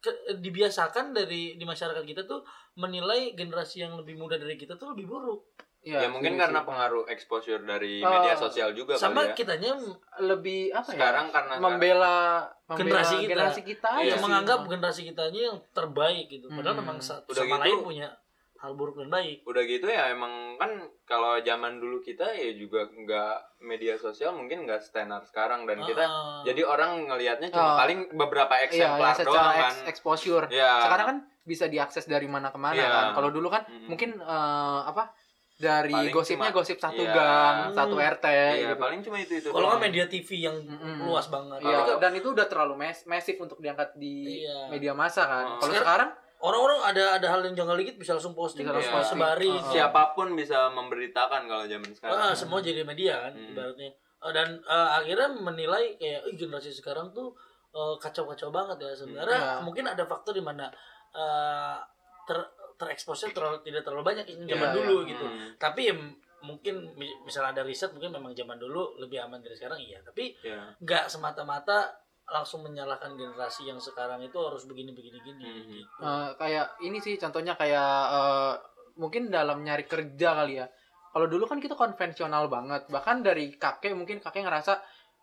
Speaker 1: ke- dibiasakan dari di masyarakat kita tuh menilai generasi yang lebih muda dari kita tuh lebih buruk.
Speaker 3: Ya, mungkin
Speaker 2: setuju
Speaker 3: karena
Speaker 2: sih.
Speaker 3: pengaruh exposure dari
Speaker 2: Oh,
Speaker 3: media sosial juga
Speaker 1: Sama
Speaker 3: kali ya.
Speaker 1: kitanya
Speaker 2: lebih apa
Speaker 3: Sekarang
Speaker 2: ya?
Speaker 3: karena
Speaker 2: membela, membela
Speaker 1: Generasi kita.
Speaker 2: generasi kita
Speaker 3: Iya
Speaker 1: yang
Speaker 2: sih.
Speaker 1: menganggap generasi kitanya yang terbaik gitu. Padahal
Speaker 2: Hmm.
Speaker 1: memang satu
Speaker 3: Udah
Speaker 1: sama
Speaker 3: gitu-
Speaker 1: lain punya hal buruk dan baik.
Speaker 3: udah gitu ya emang kan kalau zaman dulu kita ya juga nggak media sosial mungkin nggak standar sekarang dan kita
Speaker 1: Ah.
Speaker 3: jadi orang ngelihatnya cuma
Speaker 2: Oh.
Speaker 3: paling beberapa
Speaker 2: Iya,
Speaker 3: eksemplar
Speaker 2: ya,
Speaker 3: doang
Speaker 2: secara
Speaker 3: kan
Speaker 2: ex- exposure.
Speaker 3: ya
Speaker 2: Sekarang kan bisa diakses dari mana ke mana
Speaker 3: Iya.
Speaker 2: kan. Kalau dulu kan
Speaker 3: Mm-mm.
Speaker 2: mungkin eh, apa? Dari
Speaker 3: Paling
Speaker 2: gosipnya
Speaker 3: cuma-
Speaker 2: gosip satu
Speaker 3: iya.
Speaker 2: gang, satu RT
Speaker 3: iya
Speaker 2: gitu.
Speaker 3: paling cuma itu itu
Speaker 1: kalau nggak
Speaker 3: doang.
Speaker 1: media TV yang
Speaker 2: Mm-mm.
Speaker 1: luas banget.
Speaker 2: Iya,
Speaker 1: Tapi
Speaker 2: dan itu udah terlalu mas- masif untuk diangkat di
Speaker 1: Iya.
Speaker 2: media massa kan.
Speaker 3: Oh.
Speaker 2: Kalau
Speaker 1: Sekarang- orang-orang ada ada hal yang jangan dikit bisa langsung posting,
Speaker 2: Bisa
Speaker 3: langsung
Speaker 1: sebari.
Speaker 2: posting. Oh.
Speaker 3: siapa pun bisa memberitakan kalau zaman sekarang
Speaker 1: Ah, semua jadi media kan
Speaker 3: Hmm.
Speaker 1: ibaratnya. Ah, dan ah, akhirnya menilai kayak "Ih, generasi sekarang tuh eh, kacau-kacau banget ya sebenarnya
Speaker 2: Iya.
Speaker 1: mungkin ada faktor di mana eh, ter tereksposnya terlalu tidak terlalu banyak yang zaman
Speaker 2: Iya,
Speaker 1: dulu
Speaker 2: iya.
Speaker 1: gitu
Speaker 3: Hmm.
Speaker 1: tapi ya mungkin mi- misalnya ada riset mungkin memang zaman dulu lebih aman dari sekarang iya tapi
Speaker 3: Ya.
Speaker 1: nggak semata-mata langsung menyalahkan generasi yang sekarang itu harus begini begini gini
Speaker 3: Hmm.
Speaker 1: gitu.
Speaker 2: Eh, kayak ini sih contohnya kayak eh, mungkin dalam nyari kerja kali ya. Kalau dulu kan kita konvensional banget. Bahkan dari kakek mungkin kakek ngerasa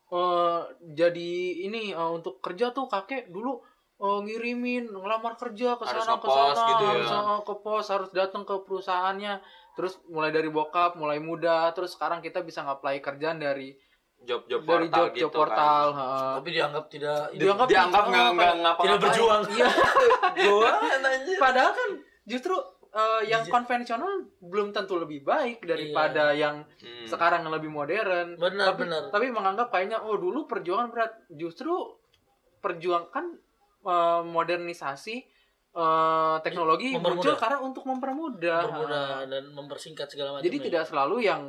Speaker 2: eh, jadi ini eh, untuk kerja tuh kakek dulu eh, ngirimin ngelamar kerja ke
Speaker 3: Harus
Speaker 2: sana ke sana
Speaker 3: gitu ya.
Speaker 2: harus eh, ke pos harus datang ke perusahaannya terus mulai dari bokap mulai muda terus sekarang kita bisa ngapply kerjaan dari
Speaker 3: Job-job
Speaker 2: dari
Speaker 3: portal
Speaker 2: job
Speaker 3: gitu
Speaker 2: job portal
Speaker 3: kan.
Speaker 2: heeh.
Speaker 1: tapi dianggap tidak
Speaker 2: Dianggap
Speaker 3: Dianggap nggak nggak ngapa
Speaker 1: tidak berjuang
Speaker 2: iya
Speaker 3: Gua anjir.
Speaker 2: Padahal kan justru eh, yang
Speaker 1: Dij-
Speaker 2: konvensional belum tentu lebih baik daripada yang
Speaker 3: Hmm.
Speaker 2: sekarang yang lebih modern.
Speaker 1: benar
Speaker 2: tapi,
Speaker 1: benar
Speaker 2: tapi menganggap kayaknya oh dulu perjuangan berat. Justru perjuang eh, modernisasi eh, teknologi
Speaker 1: Mempermudah.
Speaker 2: muncul karena untuk mempermudah.
Speaker 1: bermudah dan mempersingkat segala macam
Speaker 2: Jadi
Speaker 1: ya.
Speaker 2: tidak selalu yang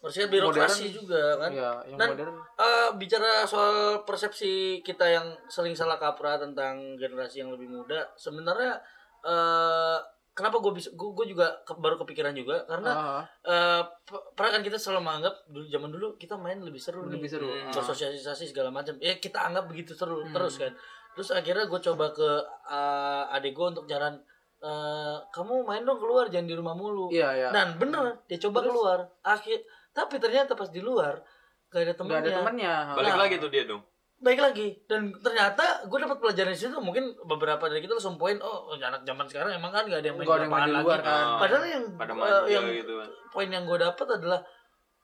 Speaker 1: Maksudnya birokrasi
Speaker 2: modern.
Speaker 1: juga kan
Speaker 2: ya yang
Speaker 1: Dan-
Speaker 2: modern.
Speaker 1: Eh, bicara soal persepsi kita yang sering salah kaprah tentang generasi yang lebih muda, sebenarnya eh kenapa gue bisa gue juga ke- baru kepikiran juga karena eh p- pernah kan kita selalu menganggap dulu zaman dulu kita main lebih seru
Speaker 2: lebih
Speaker 1: nih
Speaker 2: seru.
Speaker 1: Bersosialisasi segala macam ya kita anggap begitu seru
Speaker 2: Hmm.
Speaker 1: terus kan terus akhirnya gue coba ke eh, adik gue untuk jalan eh, kamu main dong keluar jangan di rumah mulu
Speaker 2: Iya, iya.
Speaker 1: dan bener dia coba
Speaker 2: Terus?
Speaker 1: keluar akhir tapi ternyata pas di luar gak ada temennya
Speaker 2: ada temannya.
Speaker 3: Balik
Speaker 1: Nah.
Speaker 3: lagi tuh dia dong.
Speaker 1: baik lagi dan ternyata gue dapat pelajaran di situ mungkin beberapa dari kita langsung poin oh anak zaman sekarang emang kan gak ada yang main di
Speaker 2: ada yang main di
Speaker 1: lagi
Speaker 2: luar kan.
Speaker 3: Ah,
Speaker 1: padahal yang
Speaker 3: pada manja
Speaker 1: yang
Speaker 3: gitu kan.
Speaker 1: poin yang gue dapat adalah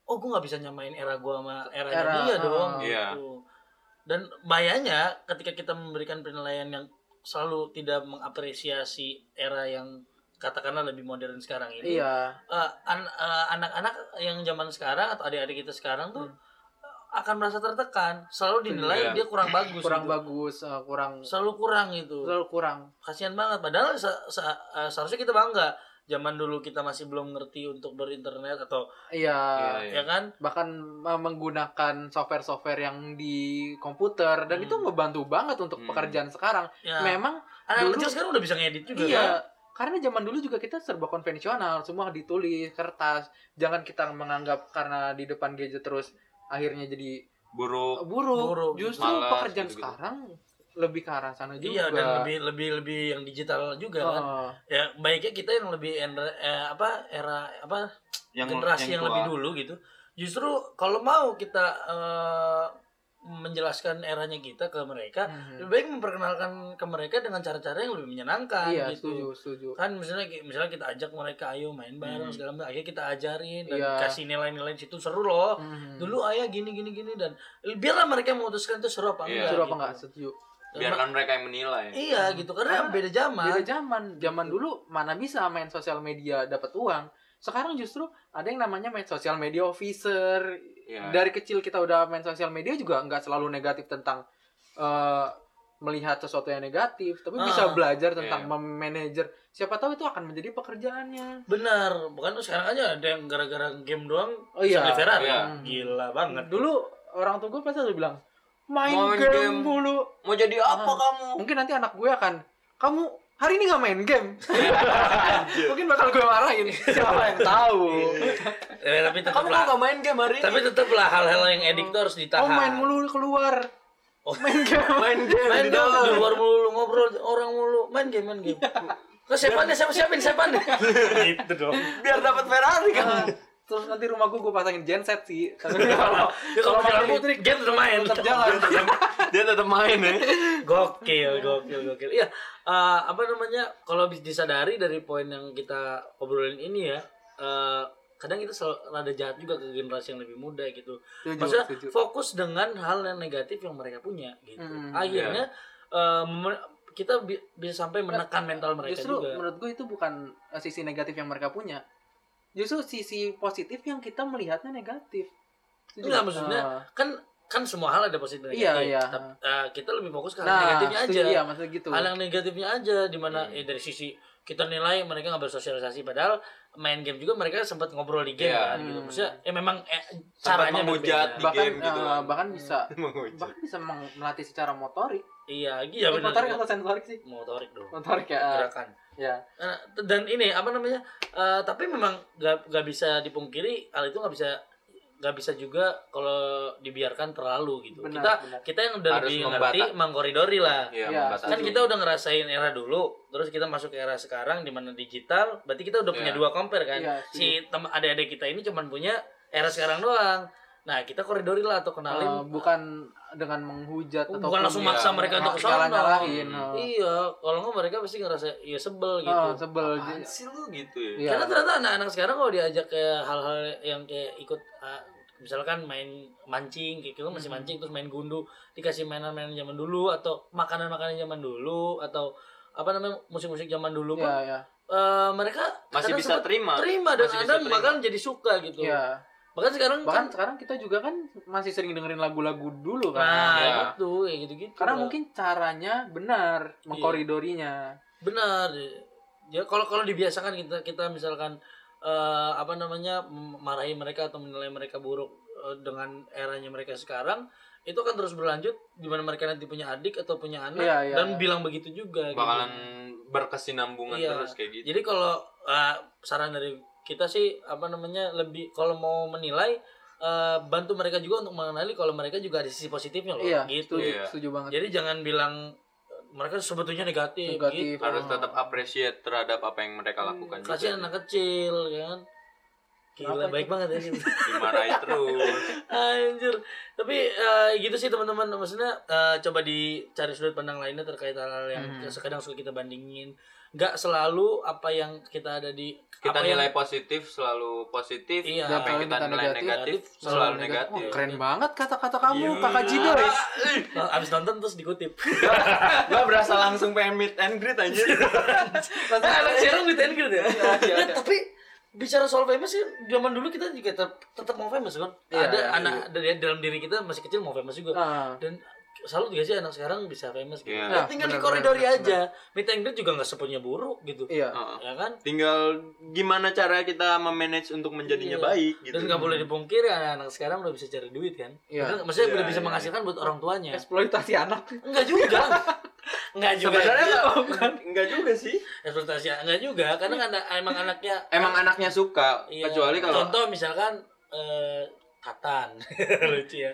Speaker 1: oh gue nggak bisa nyamain era gue sama era,
Speaker 2: Era,
Speaker 1: dia
Speaker 2: ah.
Speaker 1: dong
Speaker 3: Iya.
Speaker 1: gitu dan bahayanya ketika kita memberikan penilaian yang selalu tidak mengapresiasi era yang katakanlah lebih modern sekarang ini
Speaker 2: Iya.
Speaker 1: eh, an- eh, anak-anak yang zaman sekarang atau adik-adik kita sekarang tuh
Speaker 2: Hmm.
Speaker 1: eh, akan merasa tertekan selalu dinilai
Speaker 3: Iya.
Speaker 1: dia kurang bagus
Speaker 2: Kurang
Speaker 1: gitu.
Speaker 2: bagus, eh, kurang
Speaker 1: selalu kurang itu
Speaker 2: selalu kurang.
Speaker 1: kasihan banget padahal se- se- eh, seharusnya kita bangga zaman dulu kita masih belum ngerti untuk berinternet atau
Speaker 2: Iya.
Speaker 3: Iya, iya.
Speaker 1: ya kan
Speaker 2: bahkan menggunakan software-software yang di komputer dan
Speaker 1: Hmm.
Speaker 2: itu ngebantu banget untuk
Speaker 3: Hmm.
Speaker 2: pekerjaan sekarang.
Speaker 1: ya
Speaker 2: Memang
Speaker 1: anak
Speaker 2: dulu-
Speaker 1: kecil sekarang udah bisa ngedit juga
Speaker 2: iya,
Speaker 1: kan
Speaker 2: karena zaman dulu juga kita serba konvensional, semua ditulis kertas. Jangan kita menganggap karena di depan gadget terus akhirnya jadi
Speaker 3: Buruk.
Speaker 2: buruk.
Speaker 1: Buruk.
Speaker 2: Justru
Speaker 3: Malas,
Speaker 2: pekerjaan
Speaker 3: gitu-gitu.
Speaker 2: sekarang lebih ke arah sana juga.
Speaker 1: iya dan lebih lebih lebih yang digital juga kan
Speaker 2: Oh,
Speaker 1: ya baiknya kita yang lebih en- eh, apa era apa
Speaker 3: Yang
Speaker 1: generasi yang,
Speaker 3: tua.
Speaker 1: lebih dulu gitu justru kalau mau kita eh, menjelaskan eranya kita ke mereka
Speaker 2: mhm.
Speaker 1: lebih baik memperkenalkan ke mereka dengan cara-cara yang lebih menyenangkan
Speaker 2: Iya,
Speaker 1: gitu
Speaker 2: setuju, setuju.
Speaker 1: kan misalnya misalnya kita ajak mereka ayo main bareng
Speaker 2: Hmm.
Speaker 1: segala macam akhirnya kita ajarin dan
Speaker 2: Iya.
Speaker 1: kasih nilai-nilai situ seru loh
Speaker 2: Mhm.
Speaker 1: dulu ayah gini gini gini dan biarlah mereka memutuskan itu seru apa
Speaker 3: Iya.
Speaker 1: enggak
Speaker 2: Seru apa
Speaker 1: gitu.
Speaker 2: enggak? Setuju.
Speaker 3: Biarkan mereka yang menilai.
Speaker 1: iya gitu karena
Speaker 2: Karena
Speaker 1: beda zaman
Speaker 2: Beda zaman. Zaman dulu mana bisa main sosial media dapat uang. Sekarang justru ada yang namanya main sosial media officer.
Speaker 3: Iya.
Speaker 2: Dari kecil kita udah main sosial media juga nggak selalu negatif tentang eh, melihat sesuatu yang negatif, tapi
Speaker 1: Ah,
Speaker 2: bisa belajar tentang
Speaker 3: iya.
Speaker 2: memanajer. Siapa tahu itu akan menjadi pekerjaannya.
Speaker 1: benar bukan sekarang aja ada yang gara-gara game doang
Speaker 2: Oh iya.
Speaker 1: Ferrari
Speaker 3: Iya.
Speaker 1: gila banget
Speaker 2: Dulu orang tua gue pasti selalu bilang main,
Speaker 3: Main
Speaker 2: game,
Speaker 3: game."
Speaker 2: mulu.
Speaker 3: Mau jadi apa
Speaker 2: Ah.
Speaker 3: kamu?
Speaker 2: Mungkin nanti anak gue akan kamu hari ini nggak main game. Mungkin bakal gue marahin. Siapa yang tahu?
Speaker 1: Eh, tapi tetap
Speaker 3: Kamu kok
Speaker 1: lah
Speaker 3: gak main game hari ini?
Speaker 1: tapi tetap lah hal-hal yang edik harus ditahan
Speaker 2: Oh main mulu keluar.
Speaker 1: Oh.
Speaker 2: Main game.
Speaker 3: main game
Speaker 1: main
Speaker 3: dalam.
Speaker 1: di luar mulu ngobrol orang mulu main game main game Kok siapa nih siapa siapin siapa nih gitu dong
Speaker 3: Biar dapat Ferrari kan.
Speaker 2: Terus nanti rumah gue gue pasangin genset sih. Tapi kalau kalau
Speaker 1: jalan
Speaker 2: putri
Speaker 1: game tetap main
Speaker 2: tetap jalan.
Speaker 3: Dia tetap main ya.
Speaker 1: gokil gokil gokil iya eh, apa namanya kalau bisa disadari dari poin yang kita obrolin ini ya eh, kadang kita selalu rada jahat juga ke generasi yang lebih muda gitu
Speaker 2: Setuju,
Speaker 1: maksudnya
Speaker 2: setuju.
Speaker 1: fokus dengan hal yang negatif yang mereka punya gitu
Speaker 2: Hmm,
Speaker 1: akhirnya eh, me- kita bi- bisa sampai menekan mental mereka
Speaker 2: Justru
Speaker 1: juga
Speaker 2: menurut gue itu bukan eh, sisi negatif yang mereka punya. Justru sisi positif yang kita melihatnya negatif.
Speaker 1: Enggak,
Speaker 2: nggak?
Speaker 1: maksudnya
Speaker 2: Ah.
Speaker 1: kan kan semua hal ada positif
Speaker 2: Iya,
Speaker 1: negatif
Speaker 2: iya.
Speaker 1: Tapi, eh, kita lebih fokus ke hal
Speaker 2: nah,
Speaker 1: negatifnya aja
Speaker 2: Iya, maksudnya gitu.
Speaker 1: hal yang negatifnya aja di mana
Speaker 3: Hmm.
Speaker 1: eh, dari sisi kita nilai mereka nggak bersosialisasi padahal main game juga mereka sempat ngobrol di game
Speaker 3: Iya.
Speaker 1: kan gitu
Speaker 2: Hmm.
Speaker 1: maksudnya ya memang eh,
Speaker 3: Sempat
Speaker 1: caranya
Speaker 3: menghujat di
Speaker 2: bahkan
Speaker 3: game gitu
Speaker 2: eh,
Speaker 3: kan.
Speaker 2: bahkan bisa bahkan bisa melatih secara motorik.
Speaker 1: iya iya
Speaker 2: Eh,
Speaker 1: benar
Speaker 2: motorik atau sensorik sih?
Speaker 1: motorik dong
Speaker 2: Motorik ya.
Speaker 1: gerakan
Speaker 2: Ya.
Speaker 1: Nah, dan ini apa namanya eh, tapi memang gak, gak bisa dipungkiri hal itu nggak bisa nggak bisa juga kalau dibiarkan terlalu gitu
Speaker 2: Benar,
Speaker 1: kita
Speaker 2: benar.
Speaker 1: kita yang udah
Speaker 3: Harus
Speaker 1: lebih
Speaker 3: membata-
Speaker 1: ngerti mengkoridori lah
Speaker 3: Iya,
Speaker 2: Iya,
Speaker 3: membatasi.
Speaker 1: kan kita udah ngerasain era dulu terus kita masuk ke era sekarang di mana digital berarti kita udah punya
Speaker 3: Iya.
Speaker 1: dua compare kan
Speaker 2: Iya,
Speaker 1: si tem adik-adik kita ini cuman punya era sekarang doang nah kita koridori lah atau
Speaker 2: Eh,
Speaker 1: kenalin
Speaker 2: bukan dengan menghujat
Speaker 1: bukan
Speaker 2: ataupun
Speaker 1: langsung
Speaker 3: ya,
Speaker 1: maksa mereka untuk ke
Speaker 2: sana.
Speaker 3: Hmm.
Speaker 2: oh.
Speaker 1: iya kalau nggak mereka pasti ngerasa iya sebel gitu
Speaker 2: Oh, sebel.
Speaker 3: Apaan sih lu gitu ya?
Speaker 2: Iya.
Speaker 1: Karena ternyata anak-anak sekarang kalau diajak ke hal-hal yang kayak ikut ah, misalkan main mancing kayak gitu masih
Speaker 2: Hmm.
Speaker 1: mancing terus main gundu dikasih mainan-mainan zaman dulu atau makanan-makanan zaman dulu atau apa namanya musik-musik zaman dulu
Speaker 2: Iya, iya.
Speaker 1: eh, mereka
Speaker 3: Masih bisa terima.
Speaker 1: terima dan
Speaker 3: Masih bisa
Speaker 1: ada
Speaker 3: terima.
Speaker 1: bahkan jadi suka gitu
Speaker 2: Iya.
Speaker 1: Bahkan sekarang
Speaker 2: Bahkan
Speaker 1: kan
Speaker 2: sekarang kita juga kan masih sering dengerin lagu-lagu dulu kan.
Speaker 1: nah
Speaker 3: Ya.
Speaker 1: itu kayak gitu-gitu
Speaker 2: Karena
Speaker 1: lah.
Speaker 2: mungkin caranya benar
Speaker 1: Iya.
Speaker 2: mengkoridorinya.
Speaker 1: benar ya kalau kalau dibiasakan kita kita misalkan eh, apa namanya marahi mereka atau menilai mereka buruk eh, dengan eranya mereka sekarang itu akan terus berlanjut di mana mereka nanti punya adik atau punya anak
Speaker 2: Iya, iya,
Speaker 1: dan
Speaker 2: iya.
Speaker 1: bilang begitu juga gitu.
Speaker 3: Bakalan berkesinambungan
Speaker 1: Iya.
Speaker 3: terus kayak gitu.
Speaker 1: jadi kalau eh, saran dari kita sih apa namanya lebih kalau mau menilai eh, bantu mereka juga untuk mengenali kalau mereka juga ada sisi positifnya loh
Speaker 2: Iya,
Speaker 1: gitu
Speaker 2: setuju,
Speaker 3: Iya.
Speaker 2: setuju banget.
Speaker 1: jadi jangan bilang mereka sebetulnya negatif,
Speaker 2: Negatif.
Speaker 1: gitu.
Speaker 3: Harus
Speaker 2: Oh.
Speaker 3: tetap appreciate terhadap apa yang mereka lakukan juga.
Speaker 1: kasihan anak kecil kan gila
Speaker 2: Kenapa
Speaker 1: baik
Speaker 2: itu?
Speaker 1: banget ya ini.
Speaker 3: Dimarahi terus.
Speaker 1: anjir tapi eh, gitu sih teman-teman maksudnya eh, coba dicari sudut pandang lainnya terkait hal-hal yang
Speaker 2: Hmm.
Speaker 1: kadang suka kita bandingin nggak selalu apa yang kita ada di
Speaker 3: Kita
Speaker 1: apa yang-
Speaker 3: nilai positif selalu positif.
Speaker 1: Iya.
Speaker 3: Apa yang kita
Speaker 2: kita
Speaker 3: nilai
Speaker 2: negatif,
Speaker 3: negatif
Speaker 1: selalu
Speaker 3: selalu negatif.
Speaker 2: keren banget kata-kata kamu,
Speaker 3: Iya.
Speaker 2: Kakak Jidoy.
Speaker 1: Nah, abis nonton terus dikutip
Speaker 3: Gua berasa langsung pengen meet and greet anjir.
Speaker 1: nah, anak sekarang with and greet ya
Speaker 2: iya,
Speaker 1: Ya, tapi bicara soal famous sih zaman dulu kita juga tetap, tetap mau famous kan
Speaker 2: Iya,
Speaker 1: ada
Speaker 2: iya,
Speaker 1: anak dari dalam diri kita masih kecil mau famous juga
Speaker 2: Ah,
Speaker 1: dan selalu juga sih anak sekarang bisa famous gitu.
Speaker 3: Iya.
Speaker 1: Ya, tinggal di
Speaker 2: benar,
Speaker 1: koridori
Speaker 2: benar,
Speaker 1: aja. Meet and greet juga nggak sepenuhnya buruk gitu.
Speaker 2: iya.
Speaker 3: Heeh.
Speaker 1: Ya kan?
Speaker 3: Tinggal gimana cara kita memanage untuk menjadinya
Speaker 1: Iya.
Speaker 3: baik gitu.
Speaker 1: Dan nggak boleh dipungkiri anak-anak sekarang udah bisa cari duit kan?
Speaker 2: Iya.
Speaker 1: Bener? Maksudnya
Speaker 3: Iya,
Speaker 1: udah bisa
Speaker 3: iya,
Speaker 1: menghasilkan buat orang tuanya.
Speaker 2: Eksploitasi anak.
Speaker 1: Enggak juga. Enggak juga.
Speaker 3: Sebenarnya enggak, enggak juga sih.
Speaker 1: ekspektasi enggak juga. Kadang anak emang anaknya
Speaker 3: Emang anaknya suka,
Speaker 1: Iya.
Speaker 3: kecuali kalau
Speaker 1: contoh misalkan eh Tatan lucu ya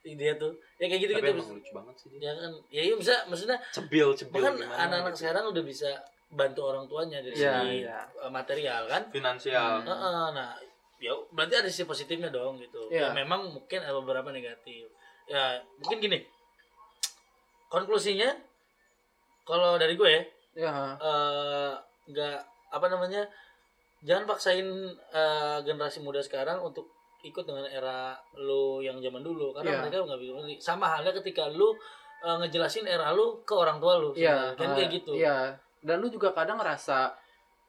Speaker 1: dia tuh ya kayak gitu
Speaker 3: tapi
Speaker 1: gitu
Speaker 3: emang lucu banget sih dia.
Speaker 1: ya kan ya iya bisa maksudnya
Speaker 3: Cebil, cebil gimana
Speaker 1: anak-anak
Speaker 3: gitu.
Speaker 1: sekarang udah bisa bantu orang tuanya dari
Speaker 2: Iya,
Speaker 1: segi eh, material kan
Speaker 3: finansial.
Speaker 1: Heeh, nah ya berarti ada sisi positifnya dong gitu ya
Speaker 2: Iya.
Speaker 1: memang mungkin ada beberapa negatif ya mungkin gini konklusinya kalau dari gue ya
Speaker 2: Ya.
Speaker 1: eh, nggak apa namanya jangan paksain eh, generasi muda sekarang untuk ikut dengan era lu yang zaman dulu karena
Speaker 2: Iya.
Speaker 1: mereka nggak bisa ngerti. sama halnya ketika lu eh, ngejelasin era lu ke orang tua lu
Speaker 2: Iya,
Speaker 1: sebenarnya. kan
Speaker 2: ah,
Speaker 1: kayak gitu
Speaker 2: Iya. Dan lu juga kadang ngerasa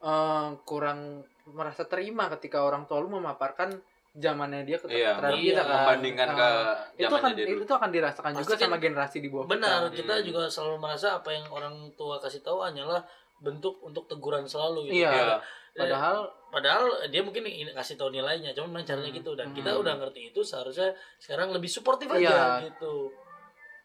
Speaker 2: eh, kurang merasa terima ketika orang tua lu memaparkan zamannya dia ke
Speaker 3: Iya,
Speaker 2: terhadap
Speaker 1: Iya.
Speaker 2: kita kan.
Speaker 3: membandingkan ke
Speaker 2: Ah, itu akan
Speaker 3: zamannya dia dulu.
Speaker 2: itu akan dirasakan
Speaker 1: Pasti
Speaker 2: juga
Speaker 1: kan-
Speaker 2: sama generasi di bawah
Speaker 1: benar
Speaker 2: kita.
Speaker 1: kita
Speaker 3: Hmm.
Speaker 1: juga selalu merasa apa yang orang tua kasih tahu hanyalah bentuk untuk teguran selalu gitu
Speaker 2: Iya.
Speaker 3: Iya.
Speaker 2: Padahal
Speaker 1: padahal dia mungkin kasih tahu nilainya cuman caranya
Speaker 2: Hmm.
Speaker 1: gitu dan kita
Speaker 3: Hmm.
Speaker 1: udah ngerti itu seharusnya sekarang lebih suportif aja
Speaker 2: Iya.
Speaker 1: gitu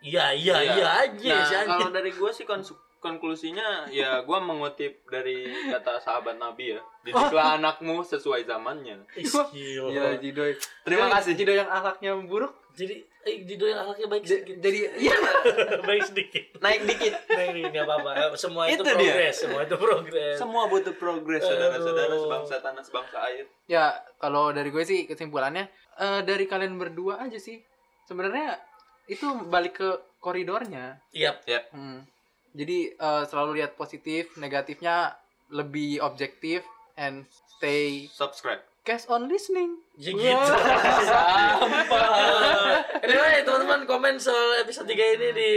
Speaker 1: iya iya
Speaker 3: Iya.
Speaker 1: iya aja
Speaker 3: Nah,
Speaker 1: si anjing.
Speaker 3: kalau dari gue sih konsu- konklusinya ya gue mengutip dari kata sahabat Nabi ya didiklah anakmu sesuai zamannya
Speaker 1: gila.
Speaker 2: Gila Jidoy.
Speaker 3: Terima
Speaker 2: Jidoy-
Speaker 3: kasih.
Speaker 2: Jidoy yang akhlaknya buruk.
Speaker 1: jadi eh, Dido yang anaknya baik sedikit
Speaker 2: Jadi iya.
Speaker 1: baik sedikit
Speaker 3: naik dikit
Speaker 1: baik sedikit nggak apa-apa semua itu,
Speaker 3: Itu dia.
Speaker 1: progres semua itu progres
Speaker 3: semua butuh progres saudara-saudara sebangsa tanah sebangsa air
Speaker 2: Ya, kalau dari gue sih kesimpulannya eh, dari kalian berdua aja sih. Sebenarnya itu balik ke koridornya.
Speaker 1: iya
Speaker 2: Hmm. Jadi eh, selalu lihat positif, negatifnya lebih objektif and stay
Speaker 3: subscribe
Speaker 2: cash on listening.
Speaker 1: ya gitu sampah anyway teman-teman komen soal episode 3 ini di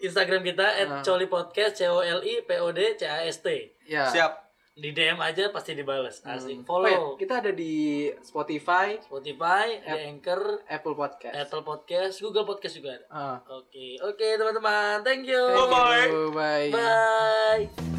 Speaker 1: Instagram kita at
Speaker 2: Ah.
Speaker 1: Coli Podcast C O L I P O D C A S T
Speaker 2: Ya.
Speaker 3: siap
Speaker 1: di DM aja pasti dibales asing
Speaker 2: Oh ya,
Speaker 1: follow
Speaker 2: kita ada di Spotify,
Speaker 1: Spotify, ada Anchor,
Speaker 2: Apple Podcast.
Speaker 1: Apple Podcast, Google Podcast juga ada.
Speaker 2: Ah.
Speaker 1: Oke, oke teman-teman, thank you.
Speaker 2: Thank
Speaker 3: Bye-bye.
Speaker 2: you, Bye.
Speaker 1: Bye.